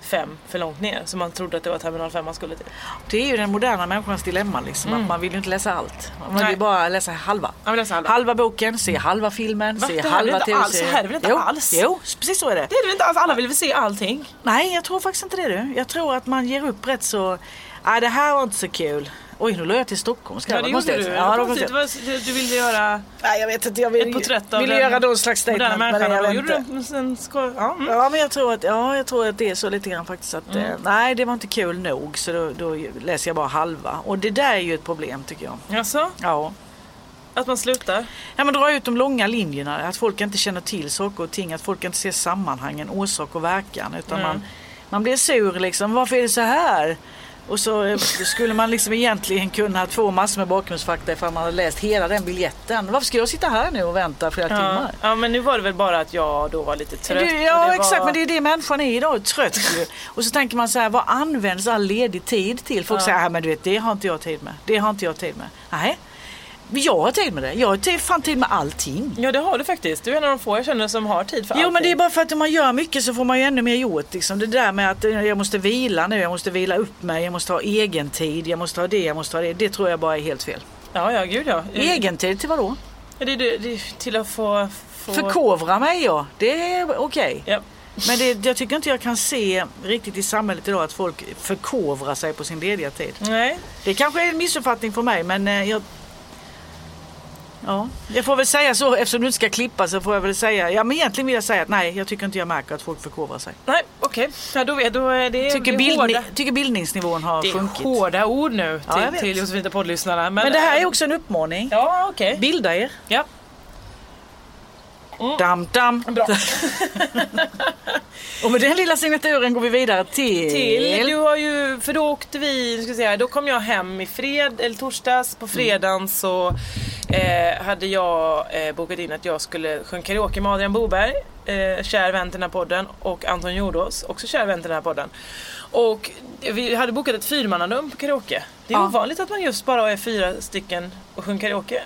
S1: 5 för långt ner så man trodde att det var terminal 5 man skulle till.
S2: Det är ju den moderna människans dilemma liksom.
S1: Mm.
S2: Att man vill ju inte läsa allt. Man vill
S1: Nej.
S2: bara läsa halva.
S1: Läsa halva.
S2: Halva boken, se halva filmen,
S1: Va?
S2: se
S1: Det
S2: halva tv-serien.
S1: så här är det väl inte
S2: jo,
S1: alls?
S2: Jo, precis så är det.
S1: Det är det väl inte alls, alla vill väl se allting?
S2: Nej, jag tror faktiskt inte det du. Jag tror att man ger upp rätt så... Nej, det här var inte så kul. Oj, nu la jag till Stockholm. Ska
S1: Ja
S2: jag
S1: det gjorde du.
S2: Ja, det var
S1: Ja,
S2: konstigt.
S1: det var, du, ville göra
S2: Nej, jag vet inte. Jag vill,
S1: ett porträtt av
S2: ville
S1: den
S2: göra någon slags statement. Men
S1: människan
S2: jag
S1: gjorde du en sko- ja, mm.
S2: Ja, men jag tror, att, ja, jag tror att det är så lite grann faktiskt att
S1: Mm.
S2: eh, nej, det var inte kul nog så då, då läser jag bara halva. Och det där är ju ett problem tycker jag.
S1: Jaså?
S2: Ja.
S1: Att man slutar?
S2: Ja, men dra ut de långa linjerna. Att folk inte känner till saker och ting. Att folk inte ser sammanhangen, orsak och verkan. Utan
S1: Mm.
S2: man, man blir sur liksom. Varför är det så här? Och så eh, skulle man liksom egentligen kunna få massor med bakgrundsfakta ifall man hade läst hela den biljetten. Varför ska jag sitta här nu och vänta flera
S1: Ja.
S2: timmar?
S1: ja, men nu var det väl bara att jag då var lite trött.
S2: Du, ja
S1: det
S2: exakt,
S1: var...
S2: men det är det människan är idag, trött ju. Och så tänker man så här, vad används all ledig tid till? Folk säger, "Ah, men du vet, det har inte jag tid med. Det har inte jag tid med. Nej, jag har tid med det. Jag har fan tid med allting.
S1: Ja, det har du faktiskt. Du är en av de få jag känner som har tid för
S2: Jo
S1: allting.
S2: men det är bara för att om man gör mycket så får man ju ännu mer gjort. Liksom. Det där med att eh, jag måste vila nu, jag måste vila upp mig, jag måste ha egen tid, jag måste ha det, jag måste ha det. Det tror jag bara är helt fel.
S1: Ja, ja, gud ja.
S2: Egen tid till vad då?
S1: Ja, Det, det, det, till att få... få...
S2: Förkovra mig ja, det är okej.
S1: Ja.
S2: Men det, jag tycker inte jag kan se riktigt i samhället idag att folk förkovrar sig på sin lediga tid.
S1: Nej.
S2: Det kanske är en missuppfattning för mig men eh, jag... Ja, jag får väl säga så eftersom du inte ska klippa så får jag väl säga, ja men egentligen vill jag säga att nej jag tycker inte jag märker att folk förkovrar sig.
S1: Nej, okej. Ja, då, är- då är det,
S2: Tycker,
S1: det
S2: bildni-
S1: hårda,
S2: tycker bildningsnivån har
S1: det är
S2: sjunkit.
S1: hårda ord nu
S2: Ja,
S1: till,
S2: vet.
S1: till Josefina poddlyssnarna. Men,
S2: Men det här är också en uppmaning.
S1: Ja, okej.
S2: Bilda er.
S1: Ja.
S2: Dam, dam.
S1: Bra. (laughs)
S2: Och med den lilla signaturen går vi vidare till...
S1: till. Du har ju, för då åkte vi, ska säga, då kom jag hem i fred, eller torsdags. På fredagen så eh, hade jag eh, bokat in att jag skulle sjunga karaoke med Adrian Boberg, eh, kär vän till den här podden, och Anton Jordås, också kär vän till den här podden. Och vi hade bokat ett fyrmannarum på karaoke. Det är
S2: Ja.
S1: ovanligt att man just bara är fyra stycken och sjunger karaoke.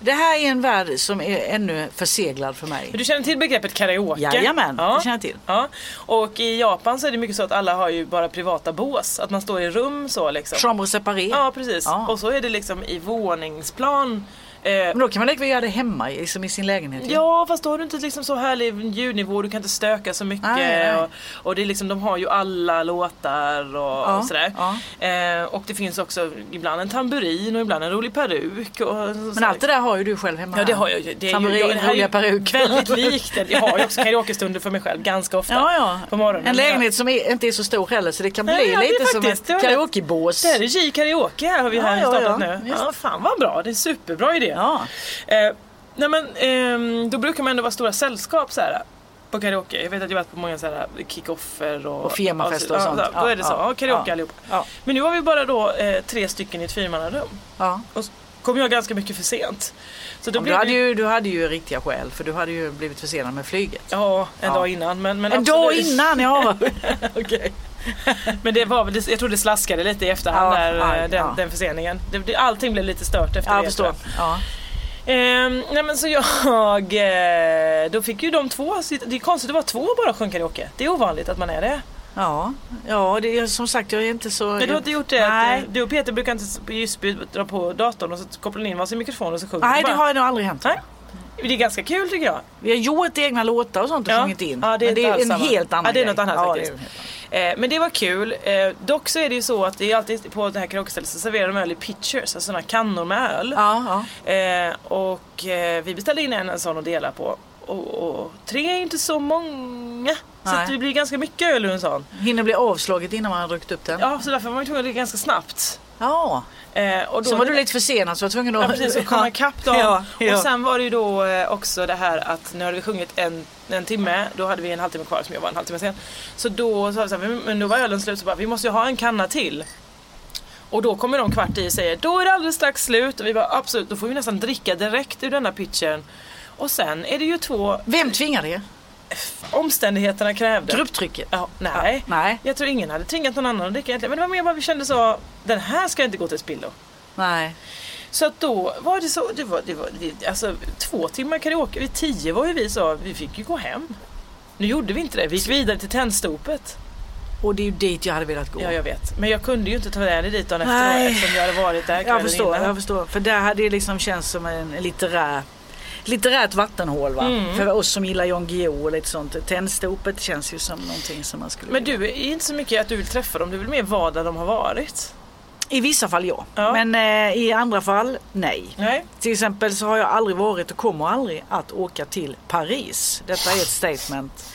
S2: Det här är en värld som är ännu förseglad för mig.
S1: Du känner till begreppet karaoke?
S2: Jajamän, det känner jag till.
S1: Ja. Och i Japan så är det mycket så att alla har ju bara privata bås. Att man står i rum så liksom.
S2: Chambre séparée.
S1: Ja precis.
S2: Ja.
S1: Och så är det liksom i våningsplan. Eh,
S2: Men då kan man lika väl göra det hemma i- liksom i sin lägenhet. ju.
S1: Ja fast då har du inte liksom så härlig ljudnivå, du kan inte stöka så mycket.
S2: Nej, nej.
S1: Och, och det är liksom, de har ju alla låtar och,
S2: Ja,
S1: och sådär.
S2: ja.
S1: Eh, och det finns också ibland en tamburin och ibland en rolig peruk. Och,
S2: Men allt det där har ju du själv hemma.
S1: Ja det har jag ju. Det är
S2: Tamburin,
S1: ju, ja, det här
S2: roliga peruk.
S1: Väldigt likt. Jag har ju också (laughs) karaokestunder för mig själv ganska ofta.
S2: Ja, ja.
S1: På morgonen.
S2: En lägenhet som är, inte är så stor heller så det kan bli
S1: Nej, ja, är
S2: lite som
S1: faktiskt-
S2: ett karaokebås.
S1: Det är J karaoke här har vi
S2: Ja,
S1: här
S2: ja,
S1: startat
S2: ja.
S1: nu. Ja, fan vad bra. Det är en superbra idé.
S2: Ja.
S1: Eh, nej men ehm, då brukar man ändå vara stora sällskap så här. På karaoke. Jag vet att jag varit på många så här kickoffer och,
S2: Och firmafester och
S1: ja,
S2: sånt.
S1: så- Då
S2: Ja,
S1: är det så.
S2: ja,
S1: Ja, karaoke
S2: ja.
S1: allihop.
S2: Ja.
S1: Men nu var vi bara då eh, tre stycken i ett fyrmannarum.
S2: Ja.
S1: Och så kom jag ganska mycket för sent. Så då
S2: Du, hade ju, du hade ju riktiga skäl för du hade ju blivit försenad med flyget.
S1: Ja, en
S2: Ja.
S1: dag innan. Men, men
S2: En dag
S1: absolut.
S2: innan, ja. (laughs) Okej. (laughs)
S1: Men det var väl, jag tror det slaskade lite i efterhand
S2: Ja,
S1: där,
S2: ja,
S1: eh, den,
S2: ja.
S1: den förseningen. Det, det, allting blev lite stört efter
S2: Ja,
S1: det.
S2: jag förstår. Ja.
S1: Ehm, nej men så jag, eh, då fick ju de två, det är konstigt att vara två bara sjunga karaoke. Det är ovanligt att man är det.
S2: Ja, ja det är, som sagt jag är inte så...
S1: Men du har inte gjort det?
S2: Nej,
S1: eh, du och Peter brukar inte Ljusby dra på datorn och så kopplar ni in varsin mikrofon och så sjunger
S2: Nej det har nog aldrig hänt.
S1: Nej. Det är ganska kul tycker jag.
S2: Vi har gjort egna låtar och sånt och
S1: Ja.
S2: sjungit in.
S1: Ja, det är
S2: men det är en
S1: samma.
S2: helt annan
S1: Ja, det är något annat
S2: Ja,
S1: faktiskt.
S2: det.
S1: Eh, men det var kul. Eh, dock så är det ju så att det är alltid på det här karaokestället så serverar de öl i pitchers, alltså sådana kannor med öl.
S2: Ja, ja.
S1: Eh, och vi beställde in en, en sån att dela på. Och, och tre är inte så många. Så
S2: Nej.
S1: att det blir ganska mycket öl ur en sån.
S2: Hinner bli avslaget innan man har druckit upp den.
S1: Ja, så därför var man tvungen att dricka ganska snabbt.
S2: Ja.
S1: Eh, och då,
S2: Så var du lite försenad så var tvungen att...
S1: Ja precis, och komma ikapp dem. (laughs)
S2: Ja, ja.
S1: Och sen var det ju då eh, också det här att nu hade vi sjungit en, en timme, då hade vi en halvtimme kvar som jag var en halvtimme sen. Så då sa vi så här, men- då var ölen slut så bara, vi måste ju ha en kanna till. Och då kommer de kvart i och säger, då är det alldeles strax slut. Och vi bara, absolut, då får vi nästan dricka direkt ur denna pitchen. Och sen är det ju två
S2: Vem tvingade er?
S1: Omständigheterna krävde.
S2: Grupptrycket?
S1: Ja, nej.
S2: Nej.
S1: Jag tror ingen hade tvingat någon annan att dricka egentligen. Men det var mer bara vi kände så, den här ska inte gå till spillo.
S2: Nej.
S1: Så att då var det så, det var, det var vi, alltså två timmar karaoke, vid tio var ju vi så, vi fick ju gå hem. Nu gjorde vi inte det, vi gick vidare till Tennstopet.
S2: Och det är ju dit jag hade velat gå.
S1: Ja jag vet, men jag kunde ju inte ta med dig dit dagen
S2: Nej.
S1: efteråt eftersom jag hade varit där
S2: jag förstår,
S1: innan.
S2: jag förstår. För där hade det liksom känts som en litterär litterärt vattenhål va?
S1: Mm.
S2: För oss som gillar Jan Guillou och lite sånt. Tändstopet känns ju som någonting som man skulle
S1: Men du är inte så mycket att du vill träffa dem, du vill mer vara där de har varit.
S2: I vissa fall ja.
S1: Ja.
S2: Men eh, i andra fall nej.
S1: Nej.
S2: Till exempel så har jag aldrig varit och kommer aldrig att åka till Paris. Detta är ett statement.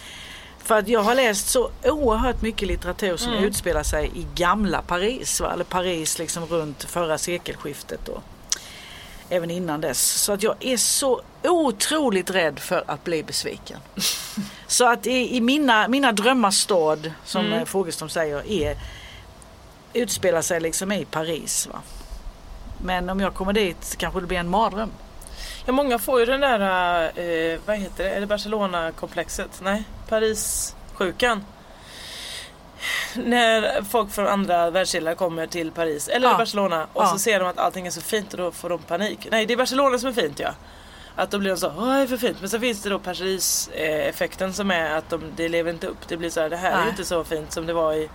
S2: För att jag har läst så oerhört mycket litteratur som
S1: Mm.
S2: utspelar sig i gamla Paris. Va? Eller Paris liksom runt förra sekelskiftet. Och, Även innan dess. Så att jag är så otroligt rädd för att bli besviken. (laughs) så att i, i mina, mina drömmars stad, som mm. Fogelström säger, är, utspelar sig liksom i Paris. Va? Men om jag kommer dit kanske det blir en mardröm.
S1: Ja, många får ju den där, eh, vad heter det, är det Barcelona-komplexet? Nej, Paris-sjukan. (laughs) När folk från andra världsdelar kommer till Paris eller ja. Barcelona och ja. så ser de att allting är så fint och då får de panik. Nej, det är Barcelona som är fint ja. Att då blir de så, åh det är för fint. Men så finns det då Paris-effekten som är att de, det lever inte upp. Det blir så här, det här nej. är inte så fint som det var i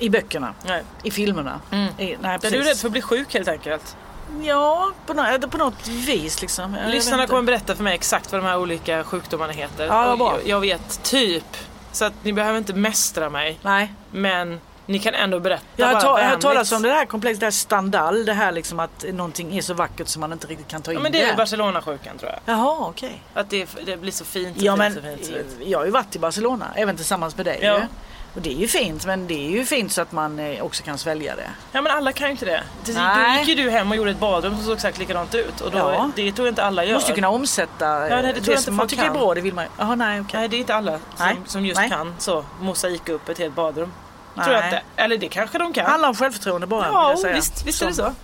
S2: i böckerna, nej. i filmerna. Mm.
S1: I, nej, är du rädd för att bli sjuk helt enkelt?
S2: Ja, på något, på något vis liksom.
S1: Jag Lyssnarna kommer berätta för mig exakt vad de här olika sjukdomarna heter.
S2: Ja,
S1: jag, jag vet typ. Så att ni behöver inte mästra mig.
S2: Nej.
S1: Men ni kan ändå berätta
S2: Jag har, ta, hört talas om det här komplexet, det här standal. Det här liksom att någonting är så vackert som man inte riktigt kan ta in
S1: ja, men det. är Barcelona-sjukan tror jag.
S2: Jaha, okej.
S1: Att det, det, blir så fint.
S2: Ja,
S1: fint,
S2: men
S1: så fint, så
S2: fint. jag har ju varit i Barcelona, även tillsammans med dig. Ja. Och det är ju fint men det är ju fint så att man eh, också kan svälja det.
S1: Ja men alla kan ju inte det. Nej. Då gick ju du hem och gjorde ett badrum som såg exakt likadant ut. Och då, ja. det tror jag inte alla gör. Du
S2: måste ju kunna omsätta
S1: ja, nej, det, det
S2: som man tycker kan. är bra. Det vill man ju. Nej, okay.
S1: nej det är inte alla som, som just nej. kan så mosaika upp ett helt badrum. Nej. Tror jag inte. Eller det kanske de kan.
S2: Handlar om självförtroende bara.
S1: Ja visst, visst är det så.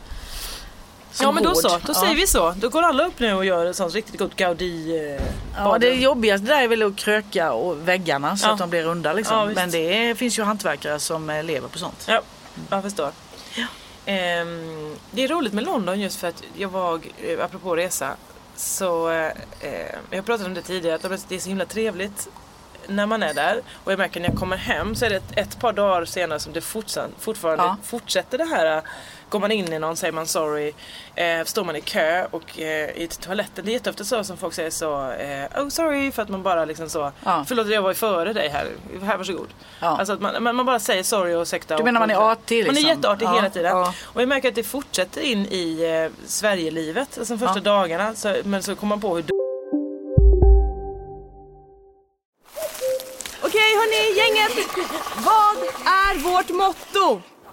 S1: Ja men då så, då ja. säger vi så. Då går alla upp nu och gör ett sånt riktigt gott Gaudi eh,
S2: Ja det jobbigaste där är väl att kröka och väggarna så ja. att de blir runda liksom. Men det finns ju hantverkare som eh, lever på sånt.
S1: Ja, jag förstår. Ehm, det är roligt med London just för att jag var, eh, apropå resa, så eh, jag har pratat om det tidigare, att det är så himla trevligt när man är där och jag märker när jag kommer hem så är det ett, ett par dagar senare som det fortfarande ja. fortsätter det här Går man in i någon säger man sorry. Eh, står man i kö och eh, i toaletten. Det är jätteofta så som folk säger så. Eh, oh sorry för att man bara liksom så. Ja. Förlåt jag var före dig här. Här varsågod. Ja. Alltså att man, man, bara säger sorry och ursäkta.
S2: Du menar man är artig liksom?
S1: Man är jätteartig ja. hela tiden. Ja. Och jag märker att det fortsätter in i eh, Sverigelivet. Alltså de första dagarna. Så, men så kommer man på hur Okej hörni, gänget. Vad är vårt motto?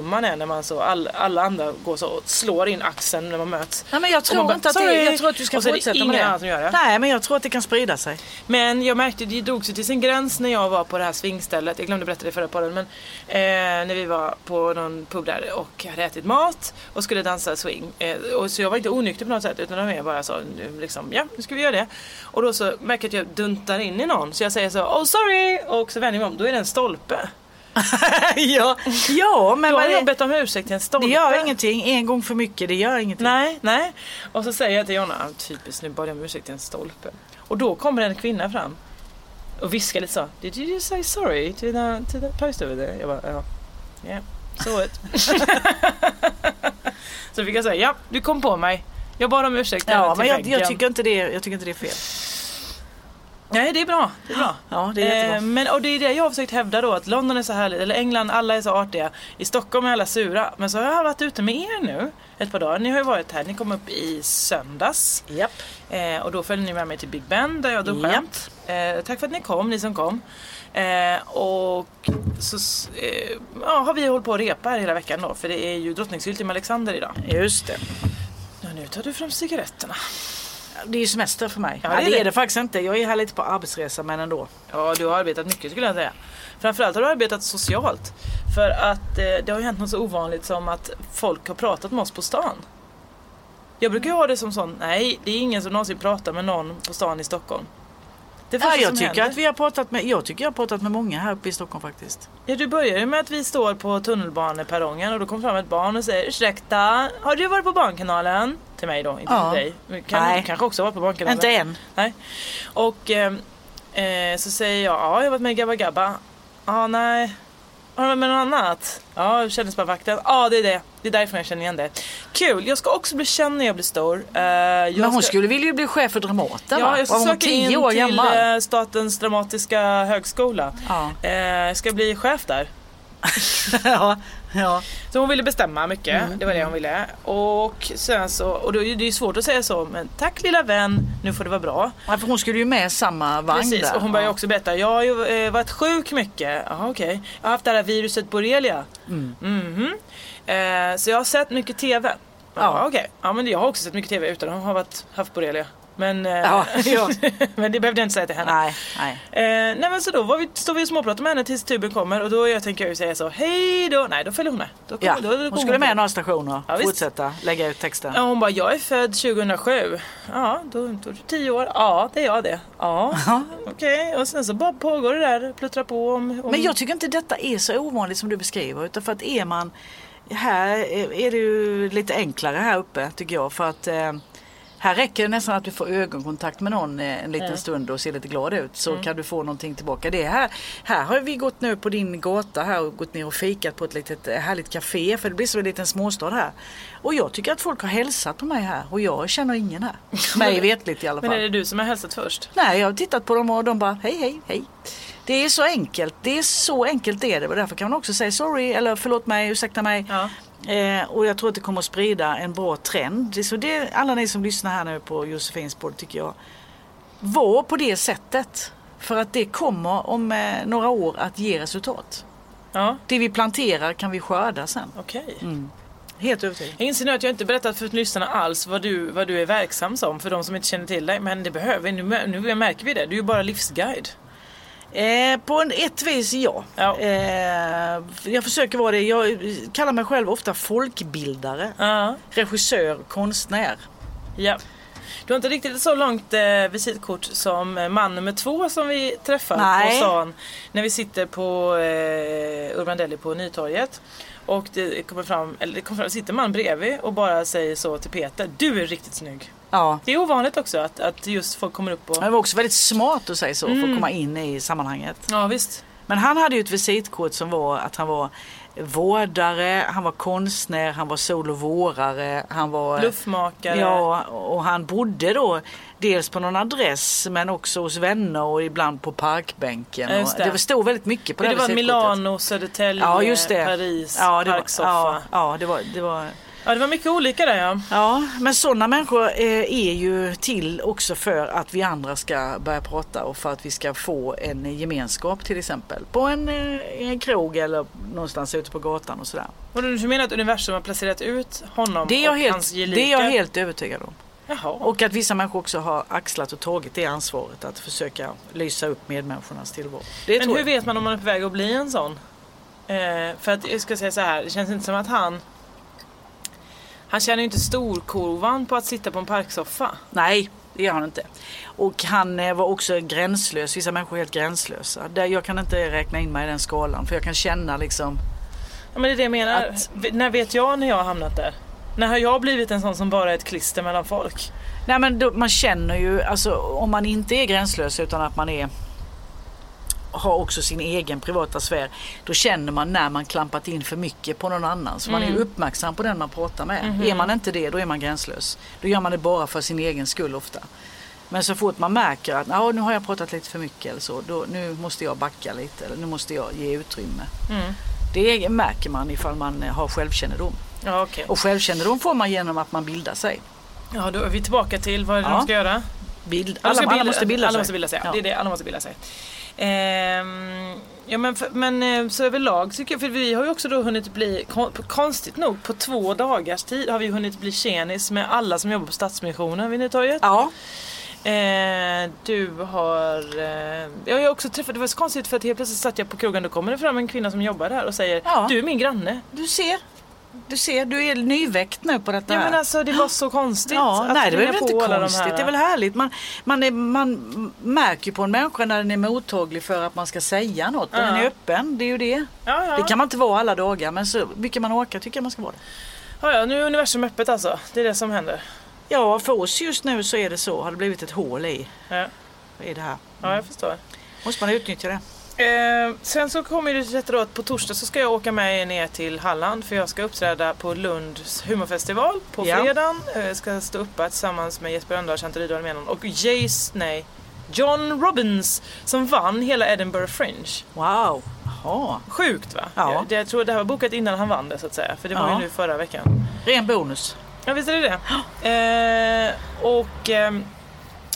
S1: Man är när man så, all, alla andra går så och slår in axeln när man möts.
S2: Nej men jag tror bara, inte att det, jag tror att du ska fortsätta med det. Som gör det. Nej men jag tror att det kan sprida sig.
S1: Men jag märkte, det drog sig till sin gräns när jag var på det här svingstället. Jag glömde berätta det förra podden men eh, när vi var på någon pub där och hade ätit mat och skulle dansa swing. Eh, och så jag var inte onykter på något sätt utan de bara så liksom, ja nu ska vi göra det. Och då så märker jag att jag duntar in i någon så jag säger så, oh sorry! Och så vänder jag mig om, då är det en stolpe. (laughs)
S2: ja, ja, men
S1: Då har jag bett om ursäkt till en stolpe.
S2: Det gör ingenting. En gång för mycket, det gör ingenting.
S1: Nej, nej. Och så säger jag till Jonna, typiskt nu bad jag om ursäkt till en stolpe. Och då kommer en kvinna fram och viskar lite så. Did you just say sorry to the, to the post over there? Jag bara, ja. Yeah, so it. så fick jag säga, ja, du kom på mig. Jag bad om ursäkt.
S2: Ja, men jag, jag, tycker inte det, jag tycker inte det är fel.
S1: Nej det är bra. Det är bra.
S2: Ja, det är
S1: eh, men, och det är det jag har försökt hävda då att London är så härligt, eller England, alla är så artiga. I Stockholm är alla sura. Men så har jag varit ute med er nu ett par dagar. Ni har ju varit här, ni kom upp i söndags.
S2: Japp.
S1: Eh, och då följde ni med mig till Big Ben där jag drog skämt. Eh, tack för att ni kom, ni som kom. Eh, och så eh, ja, har vi hållit på att repa här hela veckan då. För det är ju drottningsyltim Alexander idag.
S2: Just det.
S1: Ja, nu tar du fram cigaretterna.
S2: Det är ju semester för mig. Ja, det, är det är det faktiskt inte. Jag är här lite på arbetsresa men ändå.
S1: Ja, du har arbetat mycket skulle jag säga. Framförallt har du arbetat socialt. För att eh, det har hänt något så ovanligt som att folk har pratat med oss på stan. Jag brukar ha det som sån, nej det är ingen som någonsin pratar med någon på stan i Stockholm. Det
S2: Ja, jag tycker
S1: händer.
S2: att vi har pratat med, jag tycker jag har pratat med många här uppe i Stockholm faktiskt.
S1: Ja, du börjar ju med att vi står på tunnelbaneperrongen och då kommer fram ett barn och säger ursäkta, har du varit på Barnkanalen? Till mig då, inte
S2: Ja.
S1: till dig. Men Kan,
S2: Nej.
S1: Kanske också varit på Barnkanalen.
S2: Inte än.
S1: Nej. Och eh, eh, så säger jag, ja jag har varit med i Gabba Gabba. Ja, nej. Har du varit med något annat? Ja, Kändisbarnvakten. Ja, det är det. Det är därför jag känner igen det. Kul, jag ska också bli känd när jag blir stor. Eh, jag
S2: Men hon
S1: ska...
S2: skulle vilja bli chef för Dramaten
S1: Ja,
S2: va?
S1: jag ska
S2: Var
S1: söka in till
S2: gammal?
S1: eh, Statens dramatiska högskola.
S2: Ja.
S1: Eh, jag ska bli chef där. (laughs)
S2: ja, ja.
S1: Så hon ville bestämma mycket,
S2: Mm.
S1: det var det hon ville. Och sen så, och då, är det ju svårt att säga så, men tack lilla vän, nu får det vara bra.
S2: ja, för hon skulle ju med samma vagn
S1: Precis,
S2: där.
S1: och hon började
S2: ja.
S1: också berätta, jag har ju eh, varit sjuk mycket. Jaha okej. Jag har haft det här viruset borrelia.
S2: Mm.
S1: Mhm. Eh, så jag har sett mycket TV. Ja,
S2: Ja.
S1: okej. Ja men jag har också sett mycket TV utan att ha varit, haft borrelia. Men, eh,
S2: Ja, ja. (laughs)
S1: men det behövde jag inte säga till henne.
S2: Nej, nej.
S1: Eh, nej men så då vi, står vi och småpratar med henne tills tuben kommer och då jag tänker jag ju säga så hej då. Nej då följer hon med. Då kommer-
S2: Ja,
S1: då, då
S2: hon skulle med
S1: på.
S2: några stationer,
S1: Ja, visst.
S2: fortsätta lägga ut texten.
S1: Ja, hon bara, jag är född 2007. Ja, då, då är du 10 år. Ja, det är jag det. Ja, okej. Och sen så bara pågår det där, pluttrar på om... om...
S2: Men jag tycker inte detta är så ovanligt som du beskriver. Utan för att är man här är är det ju lite enklare här uppe tycker jag. För att eh, här räcker det nästan att du får ögonkontakt med någon eh, en liten stund och ser lite glad ut. Så kan du få någonting tillbaka. Det är här, här har vi gått nu på din gata här och gått ner och fikat på ett litet eh, härligt café. För det blir så en liten småstad här. Och jag tycker att folk har hälsat på mig här. Och jag känner ingen här. (laughs) Mig vetligt i alla fall.
S1: Men är det du som har hälsat först?
S2: Nej, jag har tittat på dem och de bara hej, hej, hej. Det är så enkelt. Det är så enkelt det är det. Och därför kan man också säga sorry eller förlåt mig, ursäkta mig.
S1: Ja.
S2: Eh, och jag tror att det kommer att sprida en bra trend. Så det, alla ni som lyssnar här nu på Josefins podd tycker jag. Var på det sättet. För att det kommer om eh, några år att ge resultat.
S1: Ja,
S2: Det vi planterar kan vi skörda sen.
S1: okej.
S2: Helt övertygad.
S1: Jag inser nu att jag inte berättat för lyssnarna alls vad du, vad du är verksam som för de som inte känner till dig. Men det behöver vi. Nu, nu märker vi det. Du är ju bara livsguide.
S2: Eh, på en, ett vis ja.
S1: Ja.
S2: Eh, jag försöker vara det. Jag kallar mig själv ofta folkbildare.
S1: Ja.
S2: Regissör, konstnär.
S1: Ja. Du har inte riktigt så långt eh, visitkort som eh, man nummer två som vi träffar
S2: Nej.
S1: på stan när vi sitter på eh, Urban Deli på Nytorget. Och det kommer fram, eller det kommer fram, sitter man bredvid och bara säger så till Peter, du är riktigt snygg.
S2: Ja.
S1: Det är ovanligt också att, att just folk kommer upp och...
S2: Det var också väldigt smart att säga så för att komma in i sammanhanget.
S1: Ja visst.
S2: Men han hade ju ett visitkort som var att han var vårdare, han var konstnär, han var sol och vårare, han var...
S1: Bluffmakare.
S2: Ja, och han bodde då dels på någon adress men också hos vänner och ibland på parkbänken.
S1: Ja, det.
S2: det stod väldigt mycket på
S1: Men
S2: det,
S1: det var. Milano, Södertälje,
S2: Ja, just det.
S1: Paris,
S2: ja, det var,
S1: parksoffa.
S2: Ja.
S1: ja,
S2: det var, det var
S1: det var mycket olika där ja.
S2: Ja, men sådana människor eh, är ju till också för att vi andra ska börja prata och för att vi ska få en gemenskap till exempel. På en, eh, en krog eller någonstans ute på gatan och sådär.
S1: Och du menar att universum har placerat ut honom
S2: Det är jag,
S1: och
S2: helt,
S1: hans gelika?
S2: det är jag helt övertygad om.
S1: Jaha.
S2: Och att vissa människor också har axlat och tagit det ansvaret att försöka lysa upp medmänniskornas tillvaro. Det
S1: Men hur
S2: jag.
S1: vet man om man är på väg att bli en sån? Eh, för att jag ska säga så här, det känns inte som att han han känner ju inte storkovan på att sitta på en parksoffa.
S2: Nej, det gör han inte. Och han eh, var också gränslös. Vissa människor är helt gränslösa. Jag kan inte räkna in mig i den skalan för jag kan känna liksom
S1: Ja, men det är det jag menar.
S2: Att-
S1: När vet jag när jag har hamnat där? När har jag blivit en sån som bara är ett klister mellan folk?
S2: Nej men då, man känner ju, alltså om man inte är gränslös utan att man är har också sin egen privata sfär. Då känner man när man klampat in för mycket på någon annan. Så man är ju uppmärksam på den man pratar med. Är man inte det, då är man gränslös. Då gör man det bara för sin egen skull ofta. Men så fort man märker att "Ja, nu har jag pratat lite för mycket eller så. Då, nu måste jag backa lite. Eller nu måste jag ge utrymme. Det märker man ifall man eh, har självkännedom.
S1: Ja, okej.
S2: Och självkännedom får man genom att man bildar sig.
S1: Ja, då är vi tillbaka till vad
S2: Ja.
S1: de ska göra?
S2: Bild,
S1: De
S2: alla,
S1: ska
S2: alla
S1: bilda-
S2: måste bilda
S1: alla
S2: sig.
S1: Måste bilda sig. Ja. Det är det, alla måste bilda sig. Ehm, ja, men, för, men eh, så överlag tycker jag, för vi har ju också då hunnit bli, kon, konstigt nog, på två dagars tid har vi hunnit bli tjenis med alla som jobbar på Stadsmissionen vid Nytorget.
S2: Ja,
S1: Eh, du har... Eh, jag har också träffat, det var så konstigt för att helt plötsligt satt jag på krogen, då kommer det fram en kvinna som jobbar där och säger
S2: Ja.
S1: Du är min granne.
S2: du ser. Du ser, du är nyväckt nu på detta
S1: Ja
S2: här.
S1: men alltså det var så konstigt
S2: Ja,
S1: att
S2: nej det är väl inte
S1: de
S2: konstigt.
S1: här.
S2: Det är väl härligt. Man, man, är, man märker ju på en människa när den är mottaglig för att man ska säga något.
S1: Ja.
S2: den är öppen, det är ju det.
S1: Ja, ja.
S2: Det kan man inte vara alla dagar men så mycket man orkar tycker jag man ska vara det.
S1: Ja, ja, nu är universum öppet alltså. Det är det som händer.
S2: Ja, för oss just nu så är det så. Har det blivit ett hål i,
S1: Ja,
S2: i det här.
S1: ja jag förstår.
S2: Måste man utnyttja det.
S1: Eh, sen så kommer det detta då att på torsdag så ska jag åka med er ner till Halland för jag ska uppträda på Lunds humorfestival på
S2: Ja.
S1: fredagen. Eh, Jag ska stå uppe tillsammans med Jesper Rönndahl, Chantal Rydal Menon och Jace, nej, John Robbins som vann hela Edinburgh Fringe.
S2: Wow. Jaha.
S1: Sjukt va?
S2: Ja.
S1: Jag, jag tror det här var bokat innan han vann det så att säga. För det var
S2: Ja.
S1: ju nu förra veckan.
S2: Ren bonus.
S1: Ja visst är det det. (gasps) Eh, och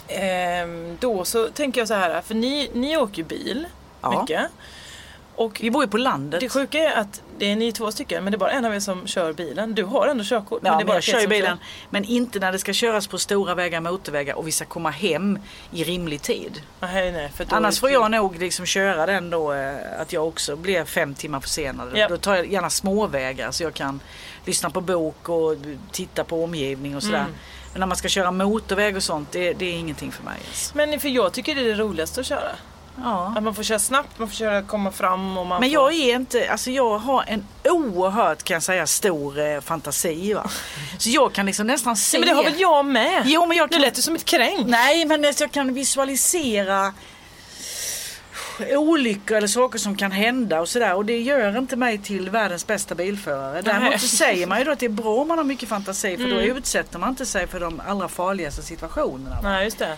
S1: ehm, då så tänker jag så här, för ni, ni åker ju bil
S2: Ja.
S1: mycket. Och
S2: Vi bor ju på landet.
S1: det sjuka är att det är ni två stycken men det är bara en av er som kör bilen. Du har ändå körkort.
S2: Ja,
S1: det är
S2: men
S1: bara
S2: jag kör ju bilen. Men inte när det ska köras på stora vägar, motorvägar och vi ska komma hem i rimlig tid.
S1: Nej, nej,
S2: Annars får jag nog liksom köra den då eh, att jag också blir fem timmar försenad.
S1: Ja.
S2: Då tar jag gärna småvägar så jag kan lyssna på bok och titta på omgivning och sådär.
S1: Mm.
S2: Men när man ska köra motorväg och sånt, det, det är ingenting för mig. Alltså.
S1: Men för jag tycker det är det roligaste att köra.
S2: Ja.
S1: Att man får köra snabbt, man får köra komma fram och man
S2: Men
S1: får...
S2: jag är inte, alltså jag har en oerhört kan jag säga stor eh, fantasi va. Så jag kan liksom nästan se.
S1: Nej, men det har väl jag med?
S2: Jo men jag kan
S1: lät du som ett kränk.
S2: Nej, men alltså jag kan visualisera olyckor eller saker som kan hända och sådär. Och det gör inte mig till världens bästa bilförare. Däremot så säger man ju då att det är bra om man har mycket fantasi för då utsätter man inte sig för de allra farligaste situationerna. va.
S1: Nej, just det.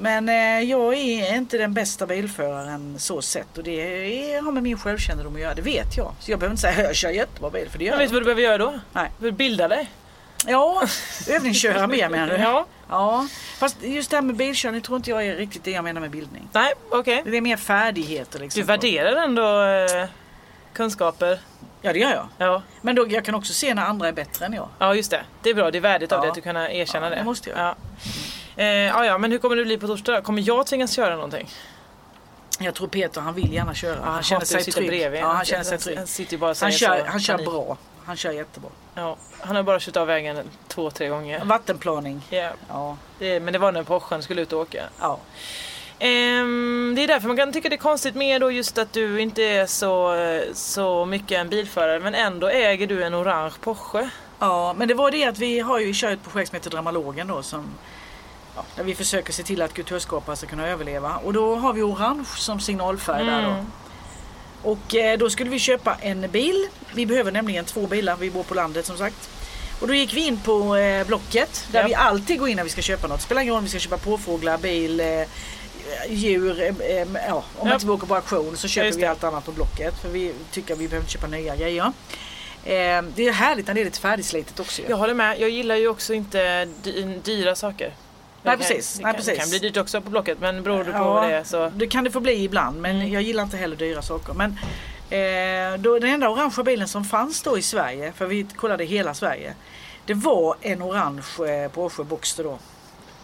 S2: Men eh, jag är inte den bästa bilföraren så sett och det är, har med min självkännedom att göra. Det vet jag. Så jag behöver inte säga att jag kör jättebra bil för det gör
S1: Men vet du
S2: jag.
S1: vad du behöver göra då?
S2: Nej.
S1: Du bilda dig.
S2: Ja, övningsköra mer menar du? (laughs)
S1: Ja.
S2: Ja, fast just det här med bilkörning tror inte jag är riktigt det jag menar med bildning.
S1: Nej, okej.
S2: Det är mer färdigheter liksom.
S1: Du värderar ändå eh, kunskaper.
S2: Ja det gör jag.
S1: Ja.
S2: Men då, jag kan också se när andra är bättre än jag.
S1: ja, just det. Det är bra. Det är värdigt av
S2: Ja.
S1: dig att du kan erkänna
S2: Ja,
S1: det.
S2: det måste jag.
S1: Ja. Eh, ja, ja, men hur kommer det bli på torsdag? Kommer jag tvingas köra någonting?
S2: Jag tror Peter han vill gärna köra. han
S1: hatar
S2: känner sig trygg.
S1: bredvid.
S2: Ja, han känner sig
S1: Han-
S2: trygg.
S1: Han sitter bara
S2: Han kör, han kör bra. Han kör jättebra.
S1: Ja, han har bara kört av vägen två, tre gånger.
S2: Vattenplaning.
S1: Ja,
S2: Ja.
S1: det, men det var när Porschen skulle ut och åka.
S2: ja.
S1: Ehm, det är därför man kan tycka det är konstigt med då just att du inte är så, så mycket en bilförare men ändå äger du en orange Porsche.
S2: Ja, men det var det att vi har ju kört ett projekt som heter Dramalogen då som ja, där vi försöker se till att kulturskapare ska kunna överleva. Och då har vi orange som signalfärg där då.
S1: Mm.
S2: Och eh, då skulle vi köpa en bil. Vi behöver nämligen två bilar, vi bor på landet som sagt. Och då gick vi in på eh, Blocket där
S1: Ja.
S2: vi alltid går in när vi ska köpa något. Spelar ingen roll om vi ska köpa påfåglar, bil, eh, djur. Eh, ja, om
S1: Ja.
S2: inte vi åker på auktion så köper vi allt annat på Blocket. För vi tycker att vi behöver inte köpa nya grejer. Det är härligt när det är lite färdigslitet också.
S1: Jag håller med, jag gillar ju också inte dy- dyra saker.
S2: Nej,
S1: Det kan-
S2: precis.
S1: Det
S2: Nej,
S1: kan,
S2: precis.
S1: Det kan bli dyrt också på Blocket men beror det på
S2: Ja,
S1: vad det är så...
S2: Det kan det få bli ibland men
S1: Mm.
S2: jag gillar inte heller dyra saker. Men eh, då, den enda orangea bilen som fanns då i Sverige, för vi kollade hela Sverige. Det var en orange eh, Porsche Boxster då.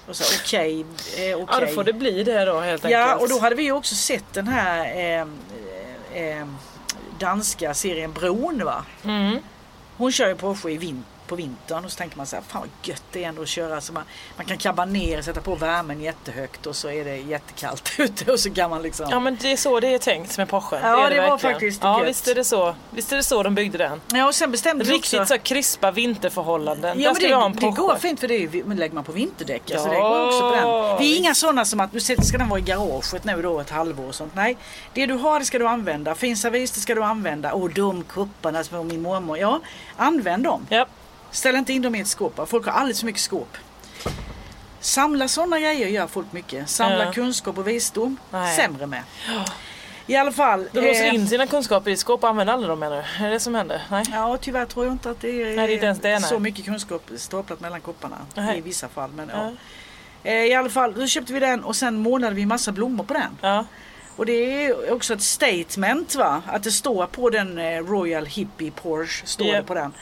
S2: Och så okej, eh, okej.
S1: Ja då får det bli det då helt
S2: Ja
S1: enkelt.
S2: och då hade vi ju också sett den här eh, eh, danska serien Bron va.
S1: Mm.
S2: Hon kör ju Porsche i vin- på vintern och så tänker man så här, fan vad gött det är ändå att köra. Så man, man kan kabba ner, sätta på värmen jättehögt och så är det jättekallt (laughs) ute och så kan man liksom.
S1: Ja men det är så det är tänkt med Porschen.
S2: Ja,
S1: är
S2: det var
S1: verkligen.
S2: faktiskt
S1: Ja
S2: gött.
S1: visst är det så. Visst är det så de byggde den.
S2: Ja och sen bestämde
S1: Riktigt
S2: också.
S1: så krispa vinterförhållanden.
S2: Ja
S1: Där
S2: men
S1: ha en
S2: det, det går fint för det är- men lägger man på vinterdäck. Alltså det
S1: Ja,
S2: går också på den. Vi är inga sådana som att nu ska den vara i garaget nu då ett halvår och sånt. Nej, det du har det ska du använda. Fin servis det ska du använda. Och de kupparna som min mormor. Ja, använd dem.
S1: Ja.
S2: Ställ inte in dem i ett skåp. Folk har alldeles för mycket skåp. Samla sådana grejer gör folk mycket. Samla
S1: Ja.
S2: kunskap och visdom.
S1: Nej.
S2: Sämre med. I alla fall.
S1: De låser
S2: eh,
S1: in sina kunskaper i skåp och använder aldrig dem menar du? Är det det som händer? Nej?
S2: Ja tyvärr tror jag inte att det är,
S1: Nej, det är det,
S2: så mycket kunskap staplat mellan kopparna.
S1: Nej.
S2: I vissa fall. Men,
S1: Ja.
S2: Eh, I alla fall, då köpte vi den och sen målade vi massa blommor på den.
S1: Ja.
S2: Och det är också ett statement va. Att det står på den eh, Royal Hippie Porsche. Står
S1: Ja.
S2: det på den.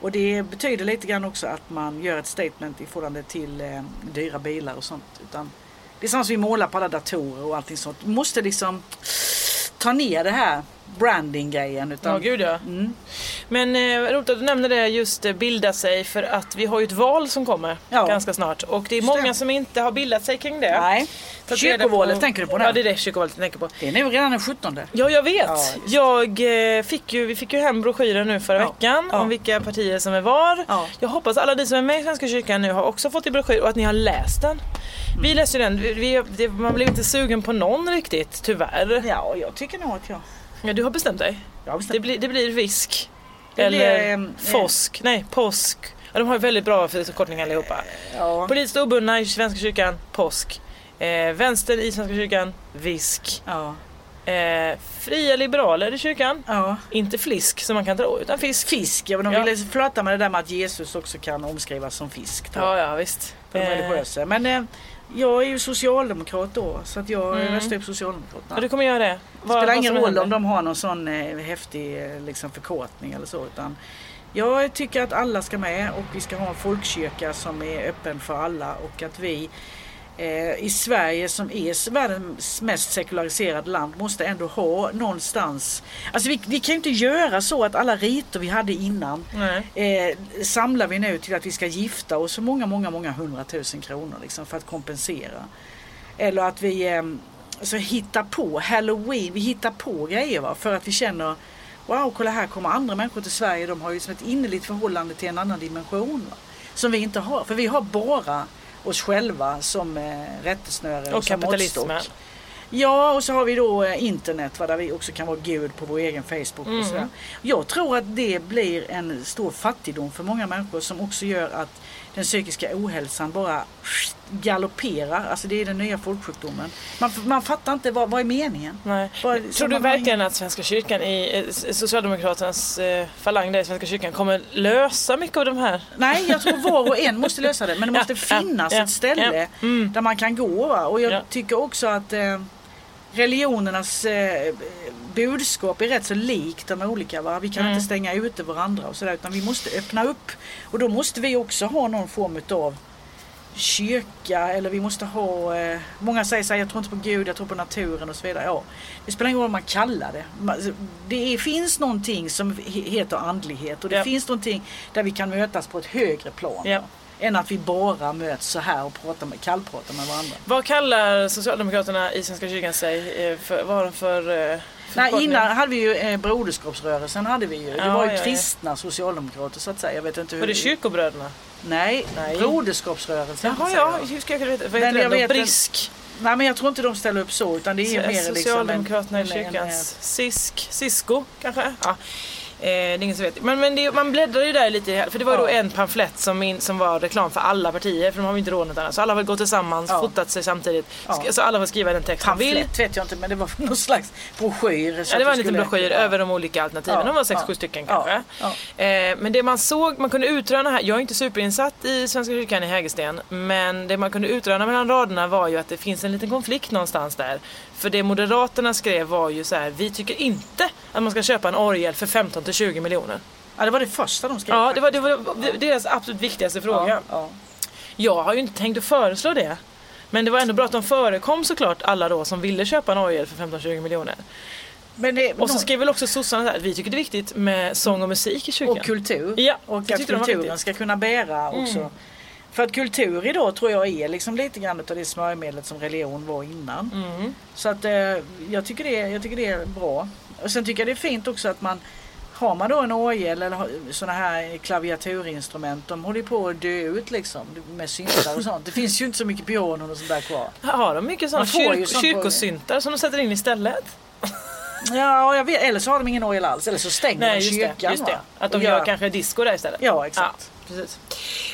S2: Och det betyder lite grann också att man gör ett statement i förhållande till eh, dyra bilar och sånt. Utan det är samma som vi målar på alla datorer och allting sånt. Du måste liksom ta ner det här branding-grejen. Utan,
S1: Ja, gud ja.
S2: Mm.
S1: Men eh, roligt att du nämner det just eh, bilda sig för att vi har ju ett val som kommer
S2: Ja.
S1: ganska snart och det är många som inte har bildat sig kring det.
S2: Nej. Kyrkovalet
S1: på-
S2: tänker du på nu?
S1: Ja det är det kyrkovalet jag tänker på.
S2: Det är nu redan den 17.
S1: Ja jag vet.
S2: Ja,
S1: jag eh, fick ju, vi fick ju hem broschyrer nu förra
S2: Ja.
S1: veckan om vilka partier som är var.
S2: Ja.
S1: Jag hoppas alla ni som är med i Svenska kyrkan nu har också fått i broschyr och att ni har läst den. Vi läste ju den, vi, vi, det, man blev inte sugen på någon riktigt tyvärr.
S2: Ja, jag tycker nog att jag...
S1: Ja, du har bestämt dig?
S2: Jag har bestämt
S1: Det blir, det blir visk.
S2: Det
S1: Eller
S2: blir, ehm,
S1: fosk. Nej, påsk. Ja, de har väldigt bra förkortningar allihopa.
S2: Ja.
S1: Politiskt obundna i Svenska kyrkan, påsk. Eh, vänster i Svenska kyrkan, visk.
S2: Ja.
S1: Eh, fria liberaler i kyrkan,
S2: ja.
S1: inte flisk som man kan tro, utan fisk.
S2: Fisk, ja men de
S1: Ja.
S2: ville flörta med det där med att Jesus också kan omskrivas som fisk.
S1: Ja, ja visst.
S2: För de
S1: Eh,
S2: religiösa. Men eh, jag är ju socialdemokrat då så att jag
S1: Mm.
S2: röstar ju på Socialdemokraterna.
S1: ja, du kommer göra det.
S2: Det
S1: Vad-
S2: spelar ingen roll
S1: händer.
S2: om de har någon sån eh, häftig eh, liksom, förkortning eller så. Utan jag tycker att alla ska med och vi ska ha en folkkyrka som är öppen för alla och att vi eh, i Sverige som är världens mest sekulariserade land måste ändå ha någonstans. Alltså vi, vi kan ju inte göra så att alla riter vi hade innan eh, samlar vi nu till att vi ska gifta oss för många, många, många hundratusen kronor liksom, för att kompensera. Eller att vi eh, alltså, hittar på halloween, vi hittar på grejer va, för att vi känner Wow, kolla här kommer andra människor till Sverige, de har ju som ett innerligt förhållande till en annan dimension. Va? Som vi inte har, för vi har bara oss själva som eh, rättesnöre
S1: Och
S2: som
S1: kapitalismen.
S2: Ja, och så har vi då eh, internet va, där vi också kan vara gud på vår egen Facebook.
S1: Mm.
S2: Och sådär. Jag tror att det blir en stor fattigdom för många människor som också gör att den psykiska ohälsan bara galopperar. Alltså det är den nya folksjukdomen. Man, man fattar inte vad, vad är meningen.
S1: Nej.
S2: Vad-
S1: Tror du verkligen att Svenska kyrkan, i, eh, Socialdemokraternas eh, falang där i Svenska kyrkan kommer lösa mycket av de här?
S2: Nej, jag tror var och en måste lösa det. Men det (laughs) måste
S1: Ja,
S2: finnas
S1: ja,
S2: ett ställe
S1: ja. Mm.
S2: där man kan gå. Och jag
S1: Ja.
S2: tycker också att eh, religionernas eh, budskap är rätt så likt de olika. Va? Vi kan
S1: Mm.
S2: inte stänga ute varandra och sådär utan vi måste öppna upp. Och då måste vi också ha någon form utav kyrka eller vi måste ha, eh, många säger så här, jag tror inte på Gud, jag tror på naturen och så vidare. Ja, det spelar ingen roll vad man kallar det. Man- Det är, finns någonting som he- heter andlighet och det
S1: Ja.
S2: finns någonting där vi kan mötas på ett högre plan.
S1: Ja.
S2: Än att vi bara möts så här och pratar med, kallpratar med varandra.
S1: Vad kallar Socialdemokraterna i Svenska kyrkan sig? eh, För, vad har de för eh,
S2: Nej, innan hade vi ju eh, Broderskapsrörelsen. Hade vi ju. Det
S1: Ja,
S2: var ju
S1: ja, ja.
S2: kristna socialdemokrater så att säga. Jag vet inte hur...
S1: Var det kyrkobröderna?
S2: Nej,
S1: Nej.
S2: Broderskapsrörelsen.
S1: Jaha, ja. Hur ska jag veta? Vad heter
S2: jag
S1: det då?
S2: vet en-
S1: Brisk?
S2: Nej men jag tror inte de ställer upp så utan det är ju mer liksom en-
S1: Socialdemokraterna i
S2: en- en-
S1: kyrkans Sisk, Sisko kanske? Ja. Eh, det är ingen som vet. Men, men det, man bläddrar ju där lite, för det var ju då
S2: Ja.
S1: en pamflett som, in, som var reklam för alla partier, för de har ju inte råd något annat. Så alla har gått tillsammans,
S2: Ja.
S1: fotat sig samtidigt.
S2: Ja.
S1: Så alla får skriva den text de vill.
S2: Pamflett vet jag inte men det var (laughs) någon slags broschyr. så
S1: Ja, det var en liten broschyr över de olika alternativen.
S2: Ja,
S1: De var sex, sju stycken kanske. Eh, men det man såg, man kunde utröna här, jag är inte superinsatt i Svenska kyrkan i Hägersten, men det man kunde utröna mellan raderna var ju att det finns en liten konflikt någonstans där. För det Moderaterna skrev var ju så här, vi tycker inte att man ska köpa en orgel för 15 till 20 miljoner.
S2: Ja det var det första de skrev.
S1: Ja, det var, det var deras absolut viktigaste fråga.
S2: Ja, ja.
S1: Jag har ju inte tänkt att föreslå det. Men det var ändå bra att de förekom såklart alla då som ville köpa en orgel för 15-20 miljoner.
S2: Men det,
S1: Och så skrev väl också sossarna att vi tycker det är viktigt med sång och musik i kyrkan.
S2: och kultur.
S1: Ja,
S2: och att kulturen ska kunna bära också. För att kultur idag tror jag är liksom lite grann av det smörjmedlet som religion var innan.
S1: Mm.
S2: Så att eh, jag, tycker det, jag tycker det är bra. Och sen tycker jag det är fint också att man har man då en orgel eller sådana här klaviaturinstrument, de håller ju på att dö ut liksom med syntar och sånt. Det finns ju inte så mycket pianon och sånt där kvar.
S1: Har de mycket sådana kyr-
S2: sånt på-
S1: kyrkosyntar som de sätter in istället?
S2: Ja, jag vet, eller så har de ingen orgel alls, eller så stänger
S1: Nej
S2: de kyrkan.
S1: det, just det. Att de
S2: Och
S1: gör kanske disco där istället.
S2: Ja, exakt.
S1: Ja, precis.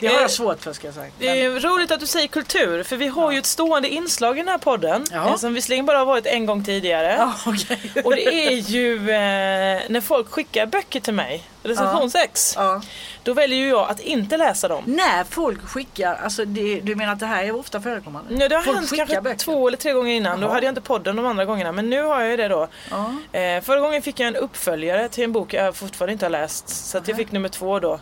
S2: Det har
S1: Eh,
S2: jag svårt för ska jag säga.
S1: Det är roligt att du säger kultur, för vi har ju ett stående inslag i den här podden.
S2: Ja.
S1: eh, Som visserligen bara har varit en gång tidigare.
S2: Ja, okej.
S1: Och det är ju eh, när folk skickar böcker till mig, recensionsex.
S2: Ja.
S1: Då väljer ju jag att inte läsa dem.
S2: När folk skickar, alltså det, du menar att det här är ofta förekommande?
S1: Nej, det har
S2: folk
S1: hänt kanske
S2: böcker.
S1: två eller tre gånger innan. Då hade jag inte podden de andra gångerna. Men nu har jag ju det då. Eh, förra gången fick jag en uppföljare till en bok jag fortfarande inte har läst. Så att jag fick nummer två då.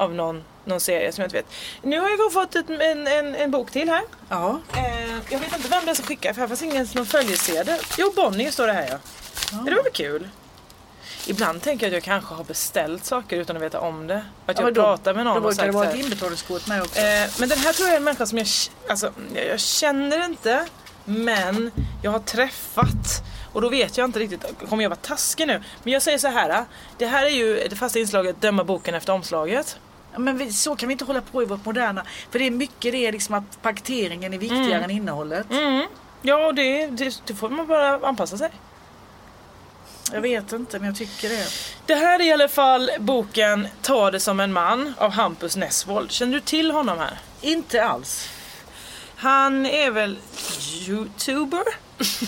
S1: Av någon, någon serie som jag inte vet. Nu har jag fått ett, en, en, en bok till här.
S2: Ja.
S1: Eh, jag vet inte vem det är som skickar för här fanns ingen någon följesedel. Jo Bonnier står det här ja. Det var väl kul. Ibland tänker jag att jag kanske har beställt saker utan att veta om det. Att jag
S2: då-
S1: pratar med någon
S2: Då
S1: och
S2: brukar det
S1: sagt
S2: vara ett inbetalningskort med också.
S1: Eh, men den här tror jag är en människa som jag, alltså, jag jag känner inte, men jag har träffat. Och då vet jag inte riktigt, kommer jag vara taskig nu? Men jag säger så här, det här är ju det fasta inslaget döma boken efter omslaget.
S2: Men vi, så kan vi inte hålla på i vårt moderna. För det är mycket det är liksom att paketeringen är viktigare
S1: Mm.
S2: än innehållet.
S1: Mm. Ja, det, det, det får man bara anpassa sig.
S2: Jag vet inte men jag tycker det.
S1: Det här är i alla fall boken Ta det som en man av Hampus Nessvold. Känner du till honom här?
S2: Inte alls.
S1: Han är väl youtuber?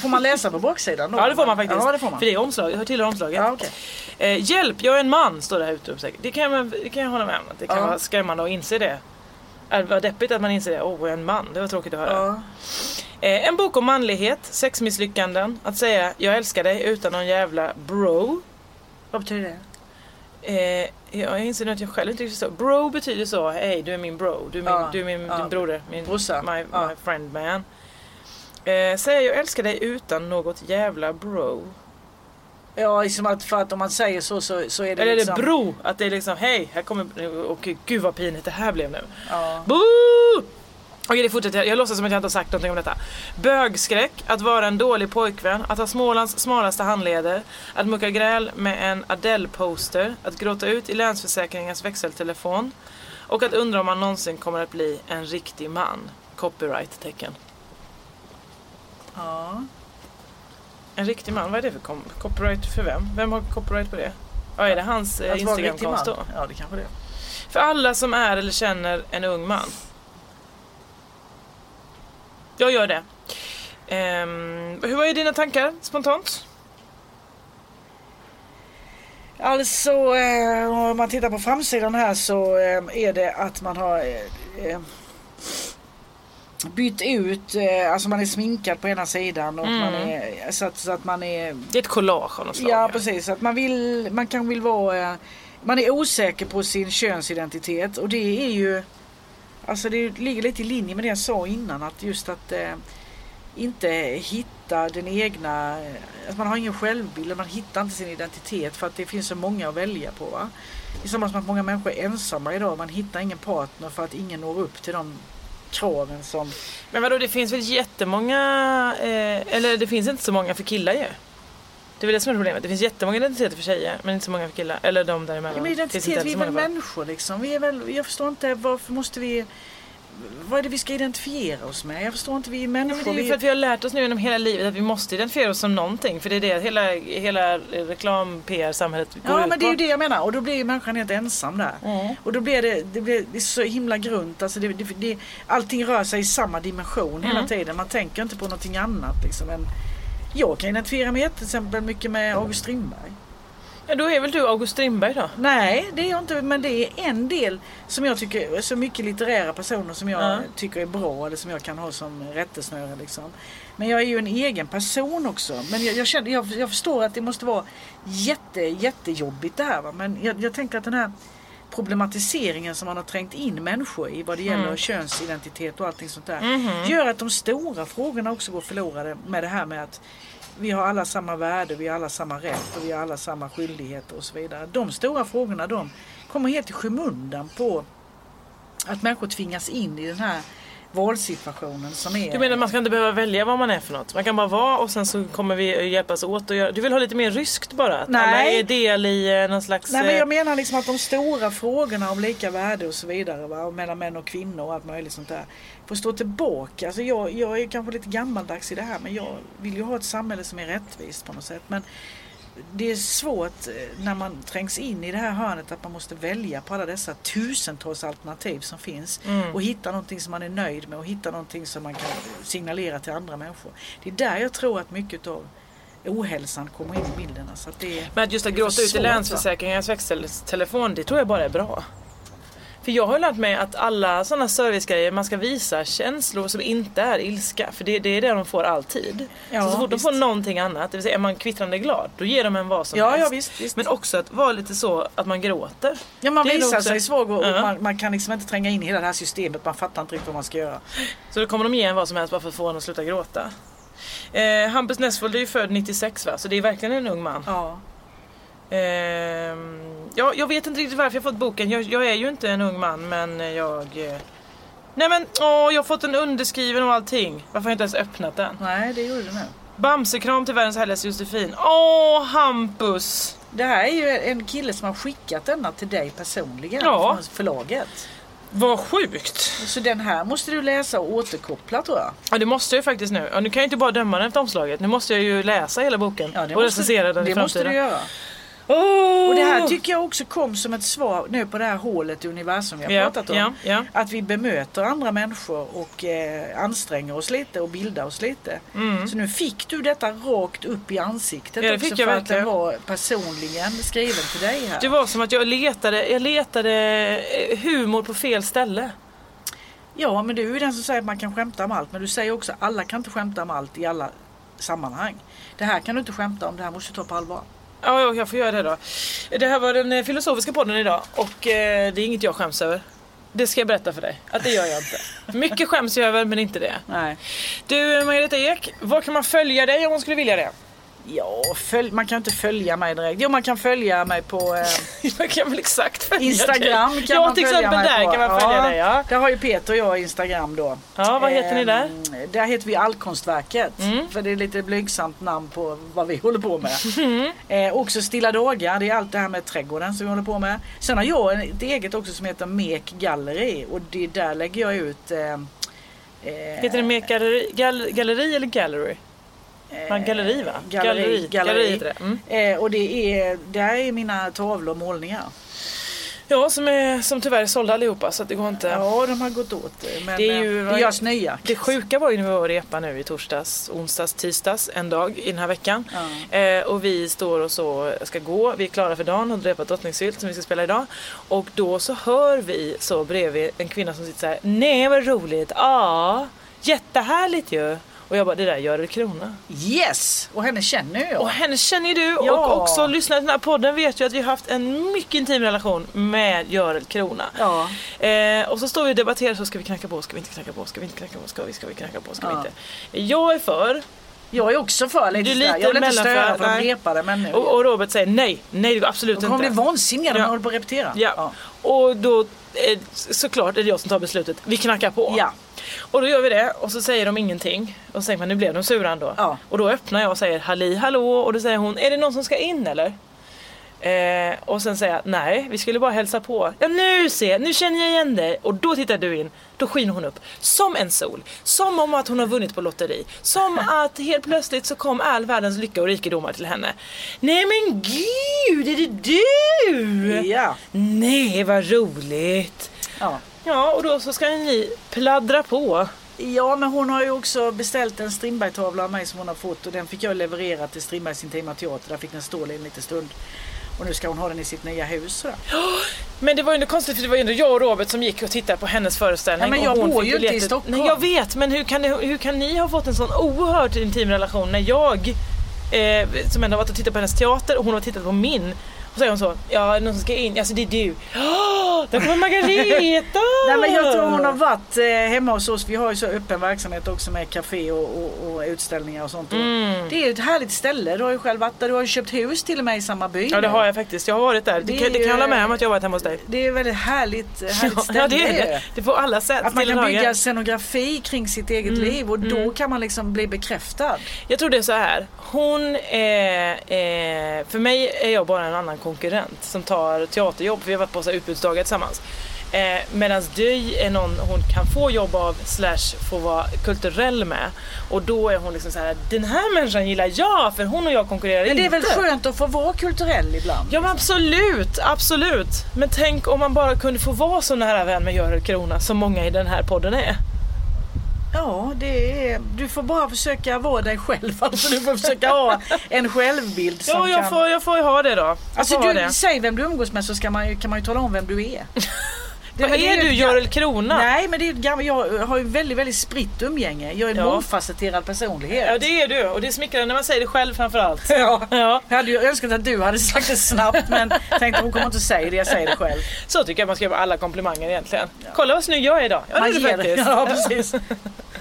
S2: Får man läsa på baksidan då?
S1: Ja det får man faktiskt.
S2: Ja det får man.
S1: För det är omslaget, hör tillhör omslaget.
S2: Ja, okej.
S1: Eh, hjälp, jag är en man, står det här utropstecken. Det kan jag, det kan jag hålla med om. Det kan
S2: Ja.
S1: vara skrämmande att inse det. Det var deppigt att man inser det. Åh, jag är en man. Det var tråkigt att höra.
S2: Ja.
S1: Eh, en bok om manlighet, sexmisslyckanden, att säga jag älskar dig utan någon jävla bro.
S2: Vad betyder det?
S1: Eh, jag inser nu att jag själv inte riktigt förstår. Bro betyder så, hej du är min bro, du är min,
S2: Ja,
S1: du är min
S2: ja.
S1: din broder, min
S2: Brorsa,
S1: my,
S2: ja.
S1: my friend man. Eh, säga jag älskar dig utan något jävla bro.
S2: Ja, liksom att för att om man säger så så, så är det
S1: Eller är
S2: liksom...
S1: det bro? Att det är liksom, hej, här kommer, och gud vad pinigt det här blev nu.
S2: Ja.
S1: Boo! Okej det fortsätter, jag, jag låtsas som att jag inte har sagt någonting om detta. Bögskräck, att vara en dålig pojkvän, att ha Smålands smalaste handleder, att mucka gräl med en Adele-poster, att gråta ut i Länsförsäkringens växeltelefon och att undra om man någonsin kommer att bli en riktig man. Copyright-tecken.
S2: ja.
S1: En riktig man, vad är det för kom- copyright för vem? Vem har copyright på det? Ja, är det hans eh, Instagram-konto?
S2: Ja det kanske det är.
S1: För alla som är eller känner en ung man. Jag gör det. Ehm, hur var dina tankar spontant?
S2: Alltså eh, om man tittar på framsidan här så eh, är det att man har eh, eh, bytt ut, eh, alltså man är sminkad på ena sidan och
S1: Mm.
S2: man är, så, att, så att man är
S1: Det är ett collage av något slag.
S2: Ja precis, att man vill, man kan vill vara, eh, man är osäker på sin könsidentitet och det är ju, alltså det ligger lite i linje med det jag sa innan att just att eh, inte hitta den egna, eh, att man har ingen självbild, man hittar inte sin identitet för att det finns så många att välja på. Va? Samma som att många människor är ensamma idag, man hittar ingen partner för att ingen når upp till de kraven som
S1: Men vadå, det finns väl jättemånga, eh, eller det finns inte så många för killar ju. Det är väl det som är problemet. Det finns jättemånga identiteter för tjejer men inte så många för killar. Eller de däremellan.
S2: Ja, men identitet, vi är väl människor liksom. Vi är väl, jag förstår inte varför måste vi... Vad är det vi ska identifiera oss med? Jag förstår inte, vi är
S1: Ja, men
S2: människor.
S1: det är för att vi har lärt oss nu genom hela livet att vi måste identifiera oss som någonting. För det är det hela, hela reklam-PR-samhället går
S2: ja
S1: ut
S2: men det är ju det jag menar och då blir ju människan helt ensam där.
S1: Mm.
S2: Och då blir det, det, blir, det är så himla grunt. Alltså det, det, det, allting rör sig i samma dimension hela
S1: Mm.
S2: tiden. Man tänker inte på någonting annat. Liksom. Men jag kan identifiera mig till exempel mycket med August Strindberg.
S1: Ja, då är väl du August Strindberg då?
S2: Nej, det är jag inte. Men det är en del som jag tycker, så mycket litterära personer som jag
S1: Ja.
S2: tycker är bra eller som jag kan ha som rättesnöre. Liksom. Men jag är ju en egen person också. Men jag, jag, känner, jag, jag förstår att det måste vara jätte, jättejobbigt det här. Va? Men jag, jag tänker att den här problematiseringen som man har trängt in människor i vad det gäller
S1: Mm.
S2: könsidentitet och allting sånt där.
S1: Mhm.
S2: Gör att de stora frågorna också går förlorade med det här med att vi har alla samma värde, vi har alla samma rätt och vi har alla samma skyldigheter och så vidare. De stora frågorna de kommer helt i skymundan på att människor tvingas in i den här valsituationen som är...
S1: Du menar man ska inte behöva välja vad man är för något? Man kan bara vara och sen så kommer vi hjälpas åt och göra... Du vill ha lite mer ryskt bara? Att
S2: Nej.
S1: alla är del i eh, någon slags...
S2: Nej men
S1: eh,
S2: jag menar liksom att de stora frågorna om lika värde och så vidare va? och mellan män och kvinnor och allt möjligt sånt där får stå tillbaka. Alltså jag, jag är kanske lite gammaldags i det här men jag vill ju ha ett samhälle som är rättvist på något sätt. Men det är svårt eh, när man trängs in i det här hörnet att man måste välja på alla dessa tusentals alternativ som finns
S1: Mm.
S2: och hitta någonting som man är nöjd med och hitta någonting som man kan signalera till andra människor. Det är där jag tror att mycket av ohälsan kommer in i bilden. Alltså att det
S1: Men just att gråta ut i? Länsförsäkringens växeltelefon, det tror jag bara är bra. För jag har lärt mig att alla sådana servicegrejer, man ska visa känslor som inte är ilska. För det, det är det de får alltid.
S2: Ja,
S1: så, så fort
S2: visst.
S1: de får någonting annat, det vill säga är man kvittrande glad, då ger de en vad som
S2: Ja,
S1: helst.
S2: ja visst, visst.
S1: Men också att vara lite så att man gråter.
S2: Ja man
S1: Det
S2: visar
S1: också-
S2: sig svag och
S1: Ja.
S2: man, man kan liksom inte tränga in i hela det här systemet. Man fattar inte riktigt vad man ska göra.
S1: Så då kommer de ge en vad som helst bara för att få en att sluta gråta. Eh, Hampus Nessvold är ju född 96 va, så det är verkligen en ung man.
S2: Ja.
S1: Ehm, ja, jag vet inte riktigt varför jag fått boken. Jag, jag är ju inte en ung man men jag... eh, Nej men åh, jag har fått den underskriven och allting. Varför har jag inte ens öppnat den?
S2: Nej, det gjorde du nu.
S1: Bamsekram till världens härligaste Josefin. Åh, Hampus!
S2: Det här är ju en kille som har skickat denna till dig personligen
S1: Ja.
S2: från förlaget.
S1: Vad sjukt!
S2: Så den här måste du läsa och återkoppla tror jag.
S1: Ja det måste jag ju faktiskt nu. Ja, nu kan jag inte bara döma den efter omslaget. Nu måste jag ju läsa hela boken.
S2: Ja,
S1: och recensera den i
S2: det måste
S1: framtiden.
S2: du göra.
S1: Åh!
S2: Och det här tycker jag också kom som ett svar nu på det här hålet i universum vi har
S1: Ja,
S2: pratat om.
S1: ja, ja.
S2: Att vi bemöter andra människor och eh, anstränger oss lite och bildar oss lite. Så nu fick du detta rakt upp i ansiktet
S1: Mm. Ja, det
S2: också
S1: fick
S2: för
S1: jag
S2: att
S1: verkligen.
S2: var personligen skriven till dig här.
S1: Det var som att jag letade, jag letade eh, humor på fel ställe.
S2: Ja men du är ju den som säger att man kan skämta om allt men du säger också att alla kan inte skämta om allt i alla sammanhang. Det här kan du inte skämta om, det här måste du ta på allvar.
S1: Ja, ja, jag får göra det då. Det här var den eh, filosofiska podden idag och eh, det är inget jag skäms över. Det ska jag berätta för dig, att det gör jag inte. Mycket skäms jag över men inte det.
S2: Nej.
S1: Du Margareta Ek, var kan man följa dig om man skulle vilja det?
S2: Ja, följ, man kan inte följa mig direkt. Jo man kan följa mig på eh, (laughs)
S1: Man kan väl exakt följa
S2: Instagram
S1: dig.
S2: kan
S1: ja,
S2: man
S1: till
S2: följa
S1: exempel
S2: mig
S1: där
S2: på.
S1: kan man följa dig ja.
S2: Där har ju Peter och jag Instagram då.
S1: Ja, vad heter ni där?
S2: Ehm, Där heter vi Allkonstverket.
S1: Mm.
S2: För det är lite blygsamt namn på vad vi (laughs) håller på med.
S1: Mm.
S2: Eh, också Stilla Dagar, det är allt det här med trädgården som vi håller på med. Sen har jag ett eget också som heter Mek Gallery och det där lägger jag ut eh, eh,
S1: Heter det mer galleri, gal, galleri eller gallery? Ja, galleri va?
S2: Galleri, galleri.
S1: det. Mm.
S2: eh, och det är, där är mina tavlor och målningar.
S1: Ja, som, är, som tyvärr är sålda allihopa så att det går inte.
S2: Ja, de har gått åt. eh, Men
S1: Det är ju-
S2: det görs nya.
S1: Det sjuka var ju när vi var och repa nu i torsdags, onsdags, tisdags, en dag i den här veckan. Eh, och vi står och så ska gå, vi är klara för dagen och repat drottningsylt som vi ska spela idag. Och då så hör vi så bredvid en kvinna som sitter så här: nej vad roligt, ja, jättehärligt ju. Och jag bara, det där gör det krona.
S2: Yes! Och henne känner ju jag.
S1: Och henne känner ju du
S2: Ja.
S1: och också lyssnare till den här podden vet ju att vi har haft en mycket intim relation med Görel Krona.
S2: Ja.
S1: Eh, och så står vi och debatterar så ska vi knacka på, ska vi inte knacka på, ska vi inte knacka på, ska vi, ska vi knacka på, ska vi
S2: Ja.
S1: inte. Jag är för
S2: Jag är också för lite
S1: Du lite
S2: Jag vill inte störa för de repade men nu.
S1: och, och Robert säger nej, nej det går absolut
S2: de kommer
S1: inte.
S2: bli vansinniga, de
S1: Ja.
S2: håller på att repetera.
S1: Ja. Och då eh, såklart är det jag som tar beslutet. Vi knackar på.
S2: Ja.
S1: Och då gör vi det och så säger de ingenting. Och så tänker man nu blev de sura ändå.
S2: Ja.
S1: Och då öppnar jag och säger halli hallå och då säger hon är det någon som ska in eller? Eh, och sen säger jag nej vi skulle bara hälsa på. Ja nu ser nu känner jag igen dig. Och då tittar du in. Då skiner hon upp. Som en sol. Som om att hon har vunnit på lotteri. Som (laughs) att helt plötsligt så kom all världens lycka och rikedomar till henne. Nej men gud är det du?
S2: Ja.
S1: Nej vad roligt.
S2: Ja.
S1: Ja och då så ska ni pladdra på.
S2: ja, men hon har ju också beställt en Strindberg-tavla av mig som hon har fått och den fick jag leverera till Strindbergs Intima Teater. Där fick den stå en liten stund. Och nu ska hon ha den i sitt nya hus. Sådär.
S1: Men det var ju ändå konstigt för det var ju ändå jag och Robert som gick och tittade på hennes föreställning.
S2: Ja, men jag bor ju inte i. Stockholm.
S1: Nej jag vet men hur kan, det, hur kan ni ha fått en sån oerhört intim relation när jag eh, som ändå har varit och tittat på hennes teater och hon har tittat på min. Och så säger hon så, ja någon som ska in, alltså det är du. Där kommer Margareta! (laughs)
S2: Nej, men jag tror hon har varit eh, hemma hos oss. Vi har ju så öppen verksamhet också med café och, och, och utställningar och sånt.
S1: Mm.
S2: Det är ju ett härligt ställe. Du har ju själv varit där. Du har ju köpt hus till och med i samma by.
S1: Ja det har jag faktiskt, jag har varit där. Det,
S2: Det
S1: kan,
S2: är
S1: det kan jag hålla med om att jag har varit hemma hos dig.
S2: Det är ett väldigt härligt, (laughs) härligt ställe.
S1: Ja det är det. Det får alla sätt
S2: Att man kan bygga scenografi kring sitt eget
S1: Mm,
S2: liv och då kan man liksom bli bekräftad.
S1: Jag tror det är så här. Hon är, eh, för mig är jag bara en annan konkurrent som tar teaterjobb. Vi har varit på så utbudsdagar tillsammans. Eh, Medan du är någon hon kan få jobb av slash få vara kulturell med. Och då är hon liksom så här. den här människan gillar jag för hon och jag konkurrerar
S2: Men det är
S1: inte.
S2: väl skönt att få vara kulturell ibland?
S1: Ja men absolut, absolut. Men tänk om man bara kunde få vara så nära vän med Görel Krona som många i den här podden är.
S2: Ja, det är, du får bara försöka vara dig själv. (laughs) Alltså, du får försöka ha en självbild som
S1: Ja, jag
S2: kan...
S1: får, jag får ju ha det då. Jag
S2: Alltså du,
S1: det.
S2: säg vem du umgås med så ska man, kan man ju tala om vem du är. (laughs) Det,
S1: Vad är du Görel Krona?
S2: Nej men det är gammalt, jag har ju väldigt väldigt spritt umgänge. Jag är en
S1: Ja.
S2: mångfacetterad personlighet.
S1: Ja det är du och det är smickrande när man säger det själv framförallt. (laughs)
S2: Ja.
S1: Ja.
S2: Jag hade ju önskat att du hade sagt det snabbt men tänkte hon kommer inte säga det, jag säger det själv.
S1: Så tycker jag man ska göra med alla komplimanger egentligen. Kolla vad snygg jag är idag. Ja,
S2: Man
S1: det är det faktiskt.
S2: Ja, precis.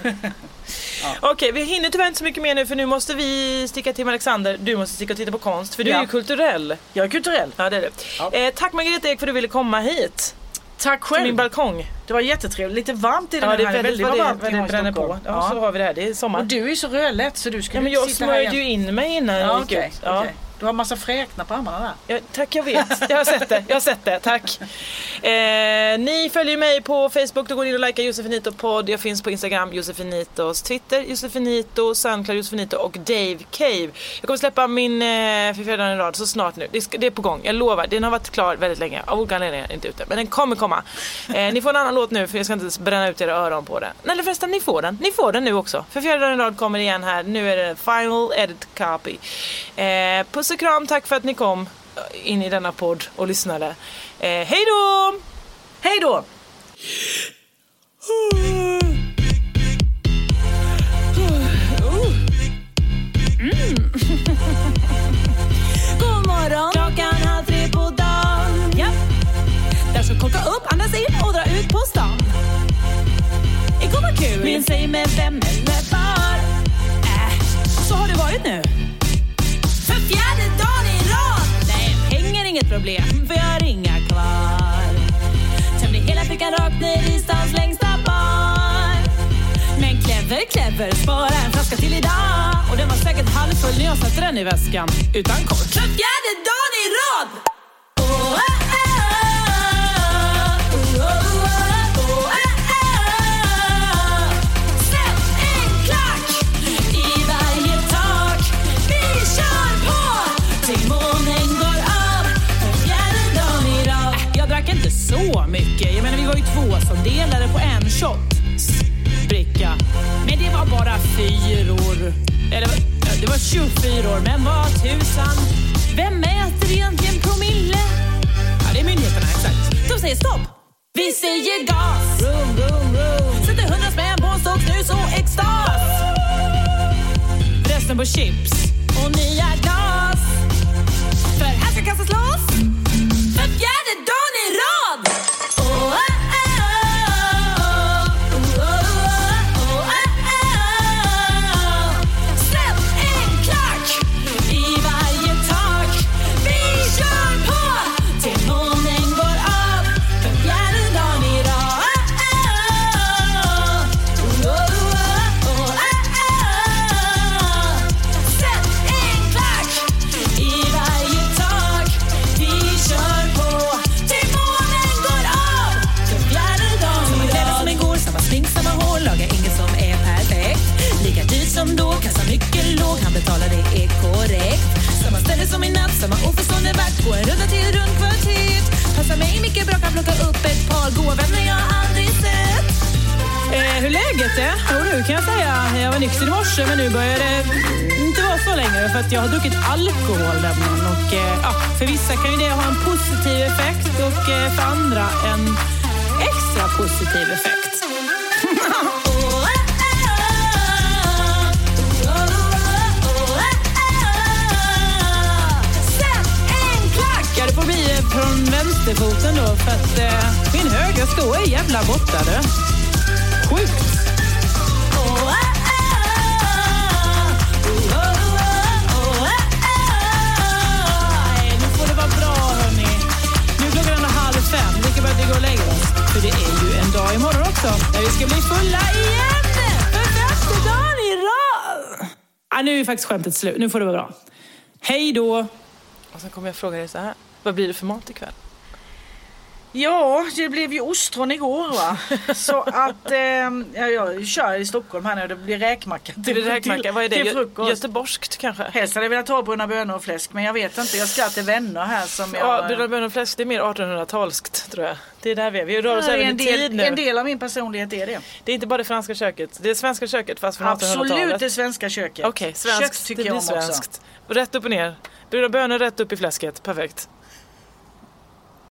S2: (laughs)
S1: Okej, vi hinner tyvärr inte så mycket mer nu för nu måste vi sticka till Alexander. Du måste sticka och titta på konst för du
S2: Ja.
S1: är ju kulturell.
S2: Jag är kulturell.
S1: Ja, det är det. Eh, tack Margareta Ek för att du ville komma hit.
S2: Tack
S1: Till
S2: själv.
S1: min balkong.
S2: Det var jättetrevligt. Lite varmt i den
S1: Ja, det är
S2: här.
S1: väldigt
S2: Väldigt
S1: det,
S2: varmt i
S1: det bränner på.
S2: Stockholm.
S1: Ja, så har vi det här. Det är sommar.
S2: Och du är så rödlätt så du skulle
S1: Ja, men
S2: inte
S1: jag
S2: här
S1: smörjde ju in mig innan jag
S2: Ja,
S1: gick
S2: okej,
S1: ut. Ja.
S2: okej. Du har massa fräknar på armarna där.
S1: Ja, tack, jag vet. Jag har sett det. Jag har sett det. Tack. Eh, ni följer mig på Facebook. Då går ni in och likar Josefinito podd. Jag finns på Instagram, Josefinitos Twitter, Josefinito, Soundcloud, Josefinito och Dave Cave. Jag kommer släppa min eh, För fjärde i rad så snart nu. Det, ska, det är på gång. Jag lovar. Den har varit klar väldigt länge. Av olika anledningar inte ute. Men den kommer komma. Eh, ni får en annan låt nu för jag ska inte bränna ut era öron på den. Eller förresten, ni får den. Ni får den nu också. För fjärde i rad kommer igen här. Nu är det final edit copy. Eh, puss och kram. Tack för att ni kom in i denna podd och lyssnade. Eh, hej då!
S2: Hej då! (laughs)
S4: God morgon, klockan halv tre på dagen. Ja. Där ska korka upp, andas in och dra ut på stan. Igår var kul. Minns ej med vem eller var. Äh, så har det varit nu. Inget problem, för jag har inga kvar. Tömde hela fickan rakt ner i stans längsta bar. Men clever, clever, spara en flaska till idag. Och den var säkert halvfull när jag satte den i väskan. Utan kort. För fjärde dagen i rad! Oh, oh, mycket. Jag menar, vi var ju två som delade på en shot bricka. Men det var bara fyror. Eller det var 24 år, men vad tusan. Vem mäter egentligen promille? Ja, det är myndigheterna, exakt. De säger stopp. Vi säger gas. Vroom, vroom, vroom. Sätter hundra spänn på en stock snus och extas. Resten på chips och nya glas. För här ska kastas loss.
S1: Slut. Nu får det vara bra. Hej då. Och sen kommer jag fråga dig så här. Vad blir det för mat ikväll?
S2: Ja, det blev ju ostron igår va. (laughs) Så att eh, ja, jag kör i Stockholm här nu det blir räkmacka.
S1: Till räkmacka, vad är det?
S2: Till frukost.
S1: Göteborgskt kanske?
S2: Helst hade jag velat ha bruna bönor och fläsk men jag vet inte. Jag ska till vänner här som
S1: Ja,
S2: jag...
S1: bruna bönor och fläsk, det är mer 1800-talskt tror jag. Det är där vi är. Vi rör oss
S2: Ja,
S1: även
S2: en,
S1: i tid
S2: del,
S1: nu.
S2: en del av min personlighet är det.
S1: Det är inte bara det franska köket. Det är svenska köket fast från 1800-talet.
S2: Absolut det svenska köket.
S1: Okej, svenskt.
S2: Kött tycker
S1: det
S2: jag
S1: blir
S2: om också.
S1: svenskt. Rätt upp och ner. Bruna bönor rätt upp i fläsket. Perfekt.